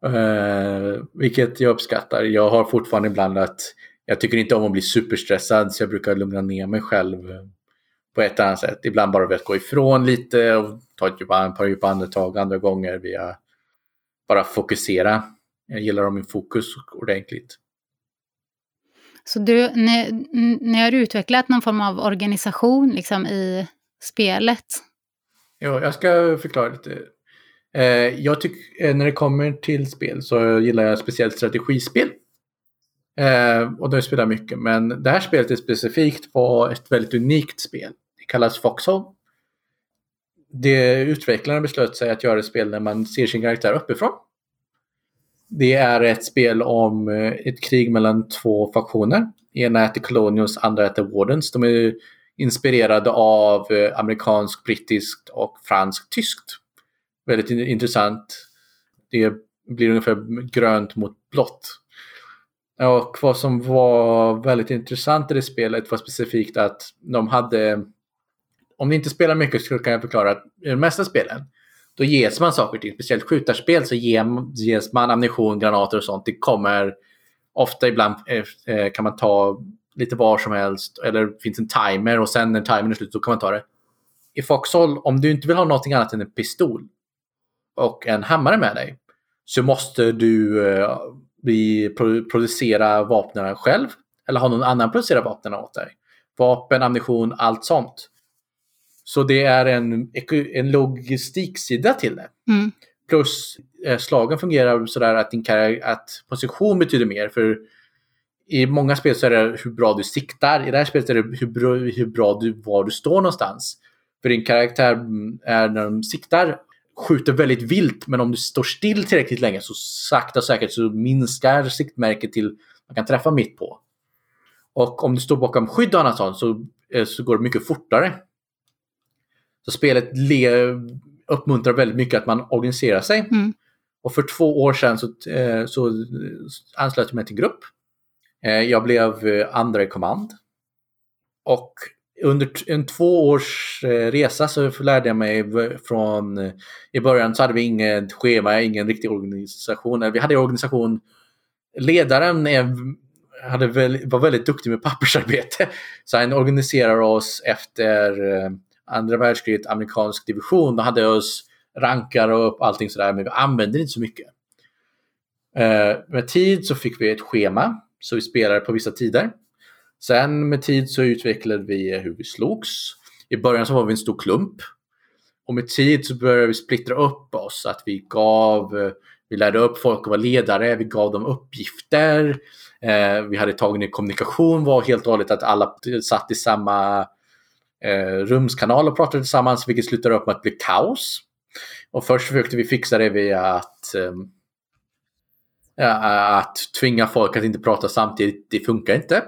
Eh, vilket jag uppskattar. Jag har fortfarande ibland att jag tycker inte om att bli superstressad så jag brukar lugna ner mig själv eh, på ett annat sätt. Ibland bara vet gå ifrån lite och ta ett djupa, par djupa andetag. Andra gånger via bara fokusera. Jag gillar att ha min fokus ordentligt. Så du, ni, ni har utvecklat någon form av organisation liksom, i spelet? Jo, jag ska förklara lite. Eh, jag tycker eh, när det kommer till spel så gillar jag speciellt strategispel. Eh, och de spelar mycket. Men det här spelet är specifikt var ett väldigt unikt spel. Det kallas Foxhole. Det utvecklarna beslöt sig att göra ett spel när man ser sin karaktär uppifrån. Det är ett spel om eh, ett krig mellan två faktioner. Ena heter Colonials, andra heter Wardens. De är inspirerade av eh, amerikanskt, brittiskt och franskt, tyskt. Väldigt intressant. Det blir ungefär grönt mot blått. Och vad som var väldigt intressant i det spelet var specifikt att de hade, om ni inte spelar mycket så kan jag förklara att i de mesta spelen då ges man saker till, speciellt skjutarspel så ges man ammunition, granater och sånt. Det kommer ofta ibland eh, eh, kan man ta lite var som helst. Eller finns en timer och sen när timern är slut så kan man ta det. I Foxhole, om du inte vill ha någonting annat än en pistol och en hammare med dig så måste du eh, producera vapnen själv eller ha någon annan producera vapnen åt dig. Vapen, ammunition, allt sånt. Så det är en, en logistiksida till det. Mm. Plus eh, slagen fungerar sådär att, din att position betyder mer. För i många spel så är det hur bra du siktar. I det här spelet är det hur bra, hur bra du, var du står någonstans. För din karaktär mm, är när de siktar skjuter väldigt vilt men om du står still tillräckligt länge så sakta säkert så minskar siktmärket till man kan träffa mitt på. Och om du står bakom skydd och annat sånt så, eh, så går det mycket fortare. Så spelet uppmuntrar väldigt mycket att man organiserar sig. Mm. Och för två år sedan så, eh, så anslöt jag mig till en grupp. Eh, jag blev andra i kommand. Och under en två års eh, resa så lärde jag mig från... Eh, I början så hade vi inget schema, ingen riktig organisation. Vi hade organisation. Ledaren är hade väl, var väldigt duktig med pappersarbete. <laughs> Så han organiserade oss efter eh, andra världskriget, amerikansk division. och hade oss rankar och upp allting sådär, men vi använde inte så mycket. Med tid så fick vi ett schema, så vi spelade på vissa tider. Sen med tid så utvecklade vi hur vi slogs. I början så var vi en stor klump. Och med tid så började vi splittra upp oss, att vi gav, vi lärde upp folk att vara ledare, vi gav dem uppgifter. Eh, vi hade tagit ner kommunikation var helt och hållet att alla satt i samma eh, rumskanal och pratade tillsammans vilket slutade upp med att bli kaos. Och först försökte vi fixa det via att, eh, att tvinga folk att inte prata samtidigt. Det funkar inte.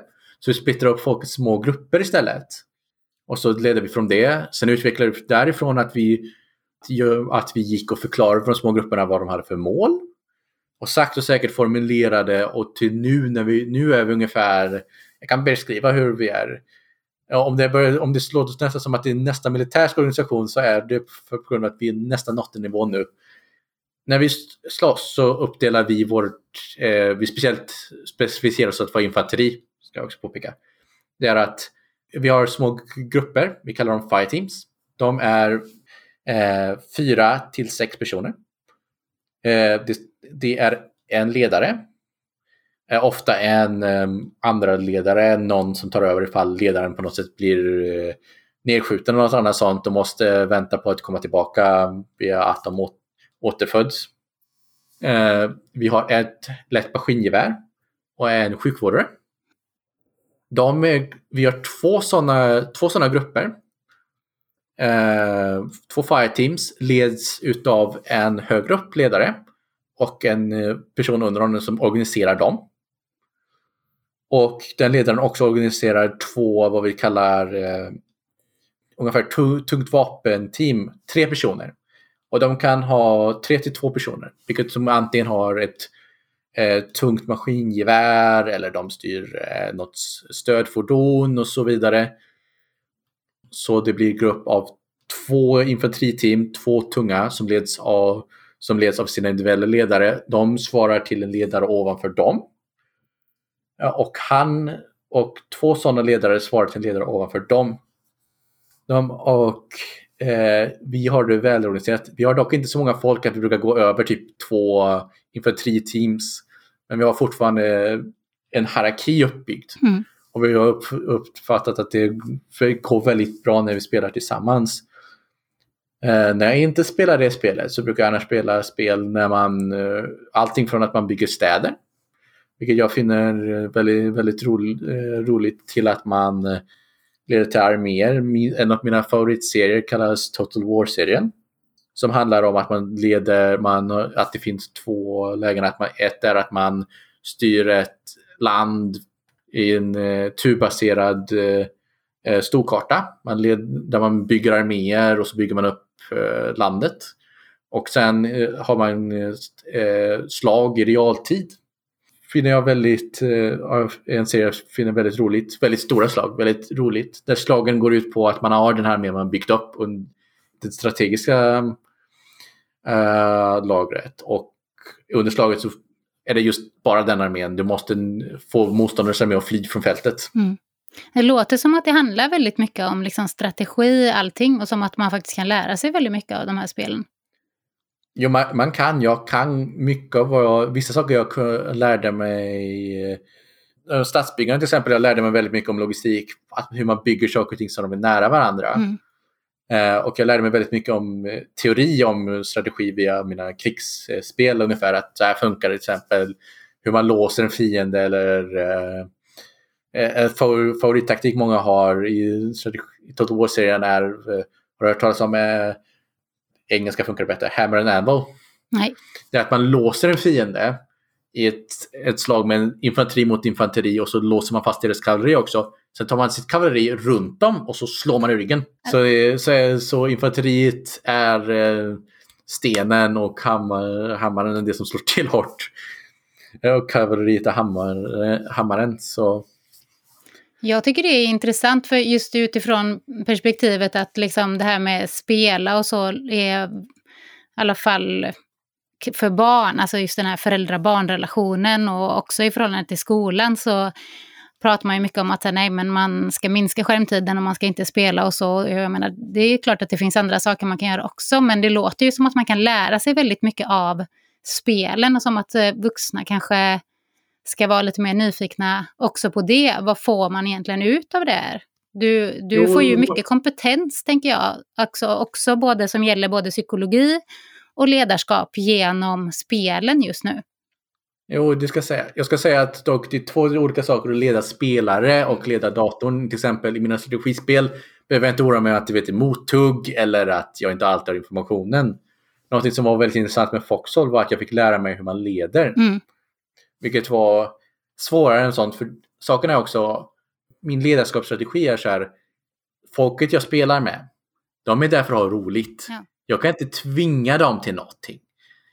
Så vi splittrade upp folk i små grupper istället. Och så ledde vi från det. Sen utvecklade vi därifrån att vi, att vi gick och förklarade för de små grupperna vad de hade för mål och sakta och säkert formulerade och till nu när vi, nu är vi ungefär, jag kan beskriva hur vi är. Om det, börjar, om det låter nästan som att det är nästa militärsk organisation så är det på grund av att vi är nästan nått en nivå nu. När vi slåss så uppdelar vi vårt, eh, vi speciellt specificerar oss att vara infanteri, ska jag också påpeka. Det är att vi har små grupper, vi kallar dem fire teams. De är eh, fyra till sex personer. Eh, det det är en ledare. Eh, ofta en eh, andra ledare, någon som tar över ifall ledaren på något sätt blir eh, nedskjuten eller något annat sånt och måste vänta på att komma tillbaka via att de återföds. Eh, vi har ett lätt maskingevär och en sjukvårdare. De är, vi har två sådana två såna grupper. Eh, två fire teams leds utav en högre upp ledare och en eh, person under honom som organiserar dem. Och den ledaren också organiserar två, vad vi kallar eh, ungefär tungt vapenteam, tre personer. Och de kan ha tre till två personer, vilket som antingen har ett eh, tungt maskingevär eller de styr eh, något stödfordon och så vidare. Så det blir grupp av två infanteriteam, två tunga som leds av som leds av sina individuella ledare. De svarar till en ledare ovanför dem. Och han och två sådana ledare svarar till en ledare ovanför dem. De, och eh, vi har det välorganiserat. Vi har dock inte så många folk att vi brukar gå över typ två infanteriteams. Men vi har fortfarande en hierarki uppbyggd. Mm. Och vi har uppfattat att det går väldigt bra när vi spelar tillsammans. Eh, när jag inte spelar det spelet så brukar jag annars spela spel när man, eh, allting från att man bygger städer, vilket jag finner väldigt, väldigt ro, eh, roligt, till att man eh, leder till arméer. En av mina favoritserier kallas Total War-serien. Som handlar om att man leder, man, att det finns två lägen. Att man, ett är att man styr ett land i en eh, turbaserad eh, eh storkarta. Man led, där man bygger arméer och så bygger man upp Eh, landet. Och sen eh, har man eh, eh slag i realtid. Finner jag väldigt, eh, en serie jag finner väldigt roligt. Väldigt stora slag, väldigt roligt. Där slagen går ut på att man har den här med man byggt upp under det strategiska äh, lagret. Och under slaget så är det just bara den armén. Du måste få motståndarens armé att fly från fältet. Mm. Det låter som att det handlar väldigt mycket om liksom strategi, allting, och som att man faktiskt kan lära sig väldigt mycket av de här spelen. Jo, man, man kan. Jag kan mycket av vad jag... Vissa saker jag lärde mig... Eh, stadsbyggande till exempel, jag lärde mig väldigt mycket om logistik. Hur man bygger saker och ting så de är nära varandra. Mm. Eh, och jag lärde mig väldigt mycket om eh, teori om strategi via mina krigsspel ungefär. Att så här funkar det till exempel. Hur man låser en fiende eller eh, en favorittaktik många har i, i Total War-serien är, har du hört talas om, eh, engelska funkar bättre, Hammer and Anvil. Nej. Det är att man låser en fiende i ett, ett slag med en infanteri mot infanteri och så låser man fast deras kavalleri också. Sen tar man sitt kavalleri runt dem och så slår man i ryggen. Så, så, så infanteriet är eh, stenen och hammar, hammaren är det som slår till hårt. Och kavalleriet är hammar, eh, hammaren. Så jag tycker det är intressant för just utifrån perspektivet att liksom det här med spela och så är i alla fall för barn, alltså just den här föräldra-barn-relationen och också i förhållande till skolan så pratar man ju mycket om att nej, men man ska minska skärmtiden och man ska inte spela och så. Jag menar, det är klart att det finns andra saker man kan göra också, men det låter ju som att man kan lära sig väldigt mycket av spelen och som att eh, vuxna kanske ska vara lite mer nyfikna också på det. Vad får man egentligen ut av det här? Du, du jo, får ju mycket kompetens, tänker jag, också, också både som gäller både psykologi och ledarskap genom spelen just nu. Jo, det ska säga. jag ska säga att dock det är två olika saker att leda spelare och leda datorn. Till exempel i mina strategispel behöver jag inte oroa mig att det vet mottugg eller att jag inte alltid har informationen. Något som var väldigt intressant med Foxhole var att jag fick lära mig hur man leder. Mm. Vilket var svårare än sånt. För saken är också, min ledarskapsstrategi är så här, folket jag spelar med, de är där för att ha roligt. Ja. Jag kan inte tvinga dem till någonting.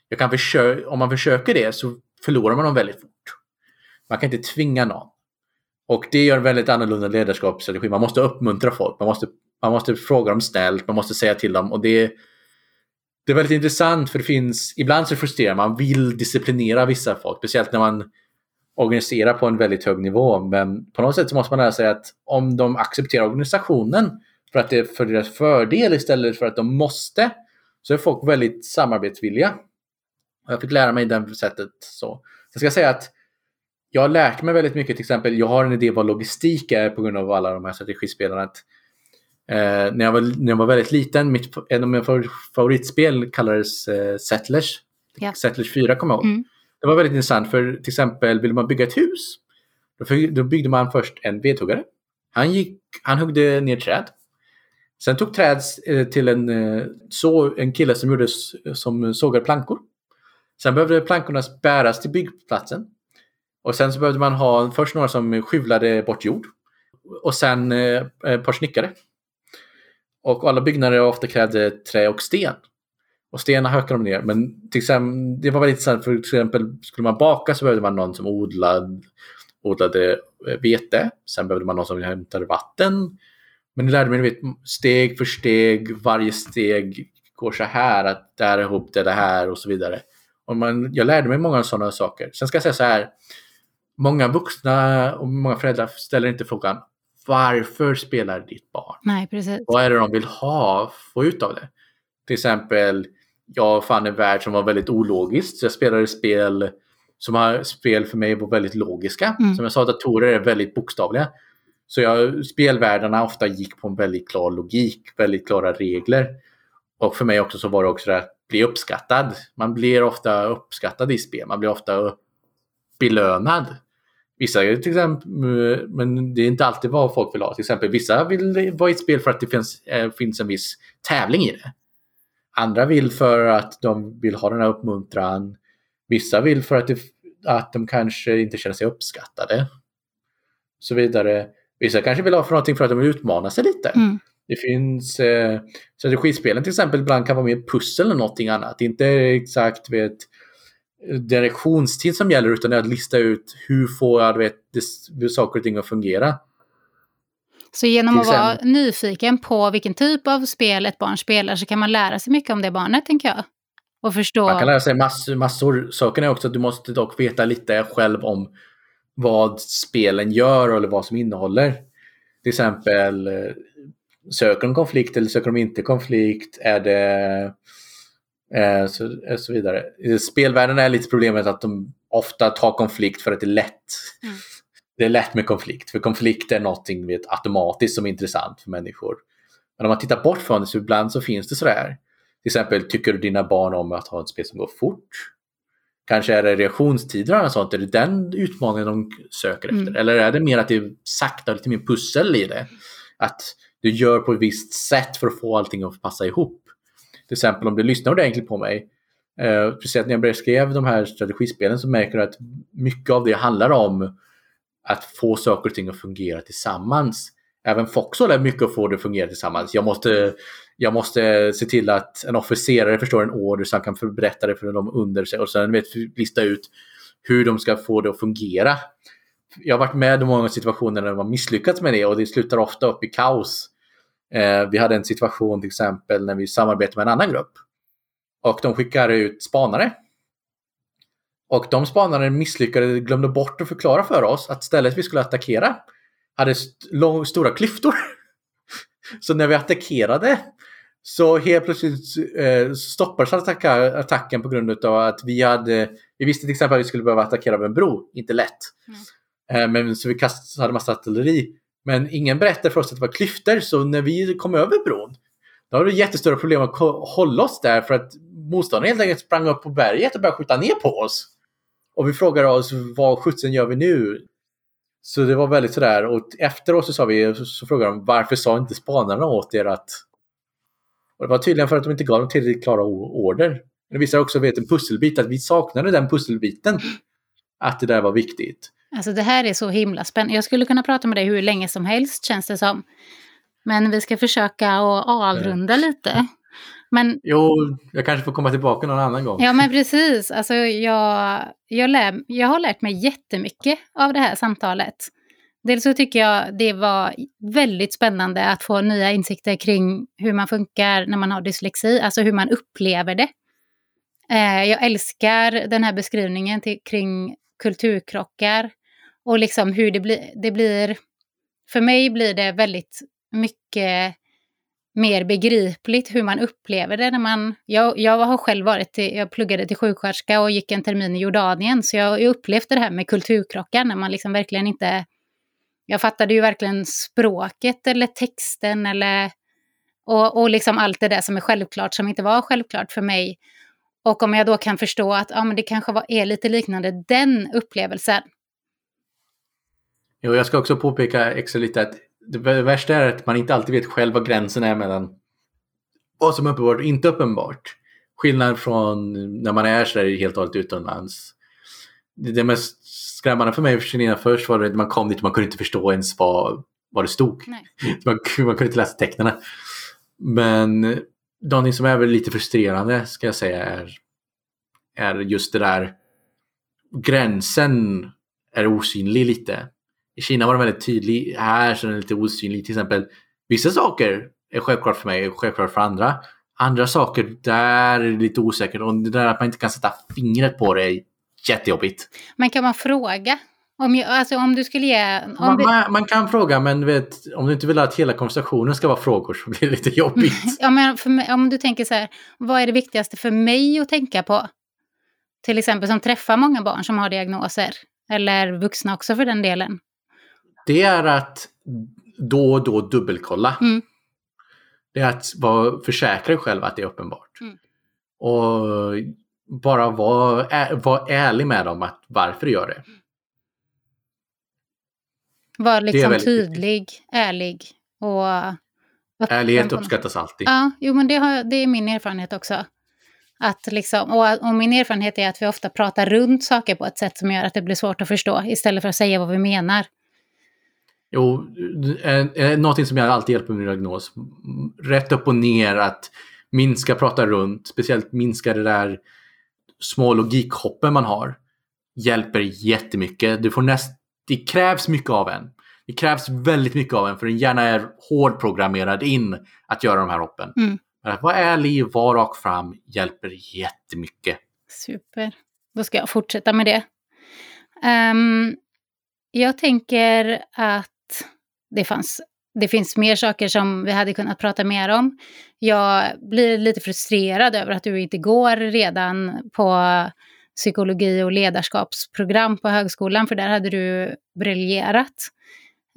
Jag kan försöka, om man försöker det så förlorar man dem väldigt fort. Man kan inte tvinga någon. Och det gör en väldigt annorlunda ledarskapsstrategi. Man måste uppmuntra folk. Man måste, man måste fråga dem snällt. Man måste säga till dem. Och det, det är väldigt intressant för det finns, ibland så frustrerar man, vill disciplinera vissa folk, speciellt när man organiserar på en väldigt hög nivå. Men på något sätt så måste man lära sig att om de accepterar organisationen för att det är för deras fördel istället för att de måste, så är folk väldigt samarbetsvilliga. Jag fick lära mig det sättet. Så. Jag ska säga att jag har lärt mig väldigt mycket, till exempel, jag har en idé vad logistik är på grund av alla de här strategispelarna. Att Eh, när, jag var, när jag var väldigt liten, mitt, en av mina favoritspel kallades eh, Settlers. Ja. Settlers 4 kommer jag ihåg. Mm. Det var väldigt intressant för till exempel vill man bygga ett hus. Då, då byggde man först en vedhuggare. Han, gick, han huggde ner träd. Sen tog träd eh, till en, eh, så, en kille som, gjorde, som sågade plankor. Sen behövde plankorna bäras till byggplatsen. Och sen så behövde man ha först några som skyvlade bort jord. Och sen eh, ett par snickare och alla byggnader ofta krävde trä och sten. Och stenar hökade de ner. Men till exempel, det var väldigt intressant för till exempel skulle man baka så behövde man någon som odlade, odlade vete. Sen behövde man någon som hämtade vatten. Men det lärde mig vet, steg för steg, varje steg går så här, att det här är ihop det, det här och så vidare. Och man, jag lärde mig många sådana saker. Sen ska jag säga så här, många vuxna och många föräldrar ställer inte frågan varför spelar ditt barn? Nej, precis. Vad är det de vill ha, få ut av det? Till exempel, jag fann en värld som var väldigt ologisk. Så jag spelade spel som har spel för mig var väldigt logiska. Mm. Som jag sa, datorer är väldigt bokstavliga. Så jag, spelvärldarna ofta gick på en väldigt klar logik, väldigt klara regler. Och för mig också så var det också det att bli uppskattad. Man blir ofta uppskattad i spel, man blir ofta belönad Vissa till exempel, men det är inte alltid vad folk vill ha. Till exempel vissa vill vara i ett spel för att det finns, äh, finns en viss tävling i det. Andra vill för att de vill ha den här uppmuntran. Vissa vill för att, det, att de kanske inte känner sig uppskattade. Så vidare. Vissa kanske vill ha för någonting för att de vill utmana sig lite. Mm. Det finns eh, strategispelen till exempel ibland kan vara mer pussel eller någonting annat. Inte exakt vet, direktionstid som gäller utan det är att lista ut hur får jag vet, det, saker och ting att fungera. Så genom att vara nyfiken på vilken typ av spel ett barn spelar så kan man lära sig mycket om det barnet, tänker jag. Och förstå. Man kan lära sig massor. massor. Saken är också att du måste dock veta lite själv om vad spelen gör eller vad som innehåller. Till exempel eh, söker de konflikt eller söker de inte konflikt? Är det eh, så, eh, så vidare. I spelvärlden är lite problemet att de ofta tar konflikt för att det är lätt. Mm. <laughs> Det är lätt med konflikt, för konflikt är någonting vet, automatiskt som är intressant för människor. Men om man tittar bort från det så ibland så finns det sådär. Till exempel, tycker du dina barn om att ha ett spel som går fort? Kanske är det reaktionstider och sånt, är det den utmaningen de söker efter? Mm. Eller är det mer att det är sakta, lite mer pussel i det? Att du gör på ett visst sätt för att få allting att passa ihop. Till exempel om du lyssnar ordentligt på mig, eh, speciellt när jag beskrev de här strategispelen så märker du att mycket av det handlar om att få saker och ting att fungera tillsammans. Även Foxhall är mycket att få det att fungera tillsammans. Jag måste, jag måste se till att en officerare förstår en order så han kan berätta det för de under sig och sen vet, lista ut hur de ska få det att fungera. Jag har varit med i många situationer när de har misslyckats med det och det slutar ofta upp i kaos. Eh, vi hade en situation till exempel när vi samarbetade med en annan grupp. Och de skickade ut spanare. Och de spanarna misslyckades, glömde bort att förklara för oss att stället vi skulle attackera hade st stora klyftor. <laughs> så när vi attackerade så helt plötsligt eh, stoppades attacka attacken på grund av att vi hade, vi visste till exempel att vi skulle behöva attackera över en bro, inte lätt. Mm. Eh, men så vi kastade, massa artilleri. Men ingen berättade för oss att det var klyftor, så när vi kom över bron, då hade vi jättestora problem att hålla oss där för att motståndaren helt enkelt sprang upp på berget och började skjuta ner på oss. Och vi frågade oss, vad skjutsen gör vi nu? Så det var väldigt sådär, och efteråt så sa vi, så frågade de, varför sa inte spanarna åt er att... Och det var tydligen för att de inte gav dem tillräckligt klara order. Det visar också vet, en pusselbit, att vi saknade den pusselbiten. Att det där var viktigt. Alltså det här är så himla spännande. Jag skulle kunna prata med dig hur länge som helst känns det som. Men vi ska försöka att avrunda mm. lite. Men, jo, jag kanske får komma tillbaka någon annan gång. Ja, men precis. Alltså, jag, jag, lär, jag har lärt mig jättemycket av det här samtalet. Dels så tycker jag det var väldigt spännande att få nya insikter kring hur man funkar när man har dyslexi, alltså hur man upplever det. Eh, jag älskar den här beskrivningen till, kring kulturkrockar och liksom hur det, bli, det blir... För mig blir det väldigt mycket mer begripligt hur man upplever det när man... Jag, jag har själv varit, till, jag pluggade till sjuksköterska och gick en termin i Jordanien, så jag har upplevt det här med kulturkrockar när man liksom verkligen inte... Jag fattade ju verkligen språket eller texten eller... Och, och liksom allt det där som är självklart som inte var självklart för mig. Och om jag då kan förstå att ja, men det kanske var, är lite liknande den upplevelsen. Jo, jag ska också påpeka extra lite att det värsta är att man inte alltid vet själv vad gränsen är mellan vad som är uppenbart och inte uppenbart. Skillnad från när man är så där helt och hållet utomlands. Det, mest skrämmande för mig för först var att man kom dit och man kunde inte förstå ens vad, vad det stod. <laughs> Man, man, kunde inte läsa tecknen. Men någonting som är väl lite frustrerande ska jag säga är, är just det där gränsen är osynlig lite. I Kina var den väldigt tydlig. Här så är den lite osynlig. Till exempel, vissa saker är självklart för mig och självklart för andra. Andra saker, där är det lite osäkert. Och det där att man inte kan sätta fingret på det är jättejobbigt. Men kan man fråga? Om, jag, alltså om du skulle ge... Man, vi... man, man, kan fråga, men vet, om du inte vill att hela konversationen ska vara frågor så blir det lite jobbigt. <laughs> ja, men mig, om du tänker så här, vad är det viktigaste för mig att tänka på? Till exempel som träffar många barn som har diagnoser. Eller vuxna också för den delen det är att då och då dubbelkolla. Mm. Det är att vara, försäkra dig själv att det är uppenbart. Mm. Och bara vara var ärlig med dem att varför du gör det. Var liksom tydlig, viktigt. ärlig och... Ärlighet uppskattas alltid. Ja, jo men det, har, det är min erfarenhet också. Att liksom, och, och, min erfarenhet är att vi ofta pratar runt saker på ett sätt som gör att det blir svårt att förstå istället för att säga vad vi menar. Jo, någonting som jag alltid hjälper med diagnos. Rätt upp och ner att minska prata runt, speciellt minska det där små logikhoppen man har. Hjälper jättemycket. Du får näst, det krävs mycket av en. Det krävs väldigt mycket av en för en hjärna är hårdprogrammerad in att göra de här hoppen. Mm. Att vara ärlig, vara rakt fram hjälper jättemycket. Super. Då ska jag fortsätta med det. Um, jag tänker att det, fanns, det finns mer saker som vi hade kunnat prata mer om. Jag blir lite frustrerad över att du inte går redan på psykologi och ledarskapsprogram på högskolan, för där hade du briljerat.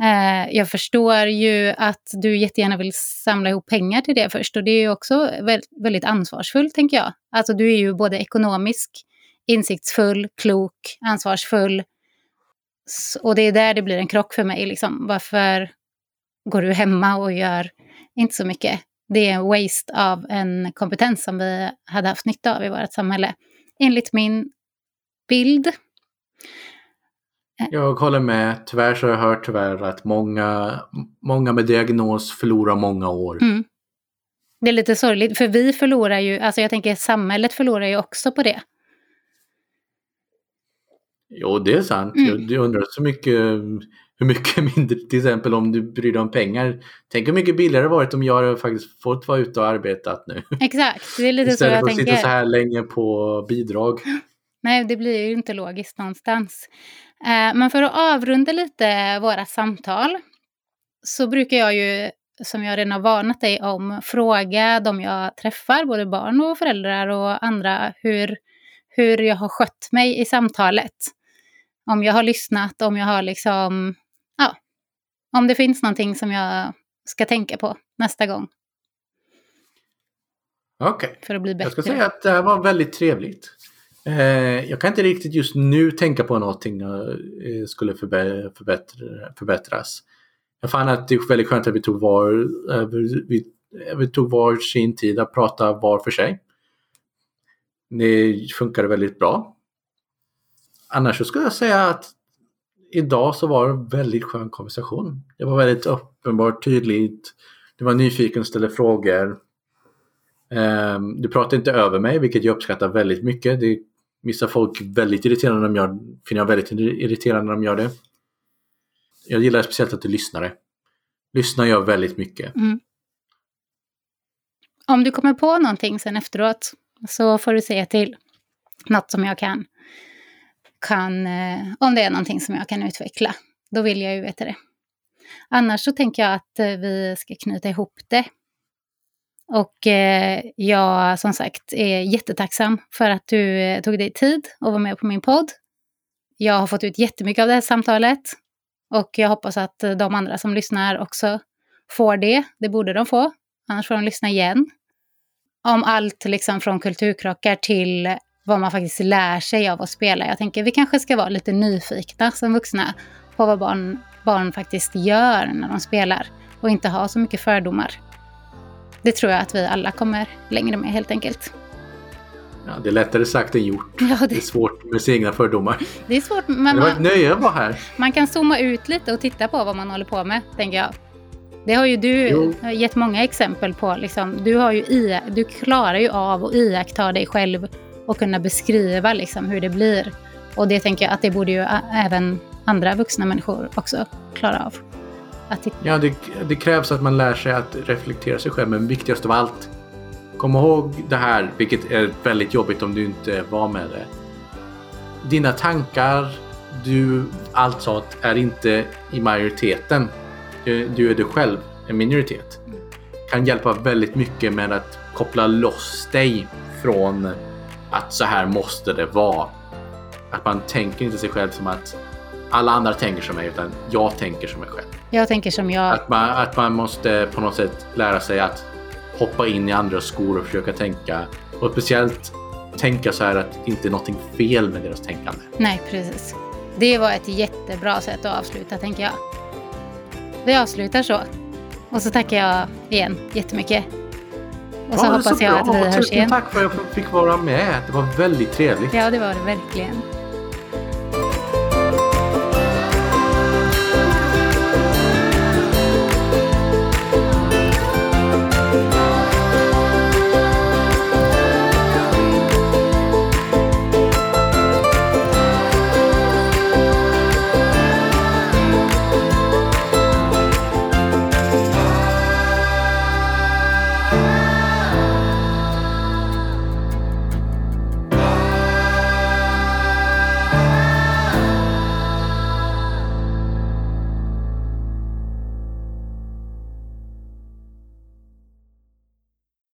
Eh, jag förstår ju att du jättegärna vill samla ihop pengar till det först och det är ju också väldigt ansvarsfullt, tänker jag. Alltså du är ju både ekonomisk, insiktsfull, klok, ansvarsfull. Och det är där det blir en krock för mig. Liksom. Varför går du hemma och gör inte så mycket? Det är en waste av en kompetens som vi hade haft nytta av i vårt samhälle. Enligt min bild. Jag håller med. Tyvärr så har jag hört tyvärr att många, många med diagnos förlorar många år. Mm. Det är lite sorgligt, för vi förlorar ju, alltså jag tänker samhället förlorar ju också på det. Jo, det är sant. Mm. Jag, jag undrar så mycket hur mycket <laughs> mindre, till exempel om du bryr dig om pengar. Tänk hur mycket billigare det varit om jag faktiskt fått vara ute och arbetat nu. Exakt, det är lite så jag tänker. Istället för att sitta så här länge på bidrag. <gasps> Nej, det blir ju inte logiskt någonstans. Eh, men för att avrunda lite våra samtal så brukar jag ju, som jag redan har varnat dig om, fråga de jag träffar, både barn och föräldrar och andra, hur, hur jag har skött mig i samtalet. Om jag har lyssnat, om jag har liksom, ja, om det finns någonting som jag ska tänka på nästa gång. Okej. Okay. För att bli bättre. Jag ska säga att det här var väldigt trevligt. Eh, jag kan inte riktigt just nu tänka på någonting eh, skulle förbättra, förbättras. Jag fann att det är väldigt skönt att vi tog var, eh, vi, vi tog var sin tid att prata var för sig. Det funkade väldigt bra. Annars så skulle jag säga att idag så var det en väldigt skön konversation. Det var väldigt uppenbart, tydligt. Du var nyfiken och ställde frågor. Ehm, du pratade inte över mig, vilket jag uppskattar väldigt mycket. Det Vissa folk väldigt irriterande när de gör, finner jag väldigt irriterande när de gör det. Jag gillar speciellt att du lyssnade. Lyssnar jag väldigt mycket. Mm. Om du kommer på någonting sen efteråt så får du säga till. Något som jag kan, kan eh, om det är någonting som jag kan utveckla. Då vill jag ju veta det. Annars så tänker jag att eh, vi ska knyta ihop det och eh, jag som sagt är jättetacksam för att du tog dig tid att vara med på min podd. Jag har fått ut jättemycket av det här samtalet och jag hoppas att de andra som lyssnar också får det. Det borde de få, annars får de lyssna igen. Om allt liksom från kulturkrockar till vad man faktiskt lär sig av att spela. Jag tänker vi kanske ska vara lite nyfikna som vuxna på vad barn, barn faktiskt gör när de spelar och inte ha så mycket fördomar. Det tror jag att vi alla kommer längre med helt enkelt. Ja, det är lättare sagt än gjort. Ja, det... det... är svårt med sina egna fördomar. <laughs> Det är svårt, men det var ett nöje att vara här. Man kan zooma ut lite och titta på vad man håller på med, tänker jag. Det har ju du jo. gett många exempel på. Liksom. Du, har ju i, du klarar ju av att iaktta dig själv och kunna beskriva liksom, hur det blir. Och det tänker jag att det borde ju även andra vuxna människor också klara av. Att ja, det, det, krävs att man lär sig att reflektera sig själv, men viktigast av allt, kom ihåg det här, vilket är väldigt jobbigt om du inte var med det. Dina tankar, du, allt sånt, är inte i majoriteten. Du, du är du själv, en minoritet. Kan hjälpa väldigt mycket med att koppla loss dig från att så här måste det vara. Att man tänker inte sig själv som att alla andra tänker som mig, utan jag tänker som mig själv. Jag tänker som jag. Att man, att man måste på något sätt lära sig att hoppa in i andras skor och försöka tänka. Och speciellt tänka så här att det inte är någonting fel med deras tänkande. Nej, precis. Det var ett jättebra sätt att avsluta, tänker jag. Vi avslutar så. Och så tackar jag igen jättemycket. Och så ja, hoppas så jag bra. att vi hörs igen. Tack för att jag fick vara med. Det var väldigt trevligt. Ja, det var det verkligen.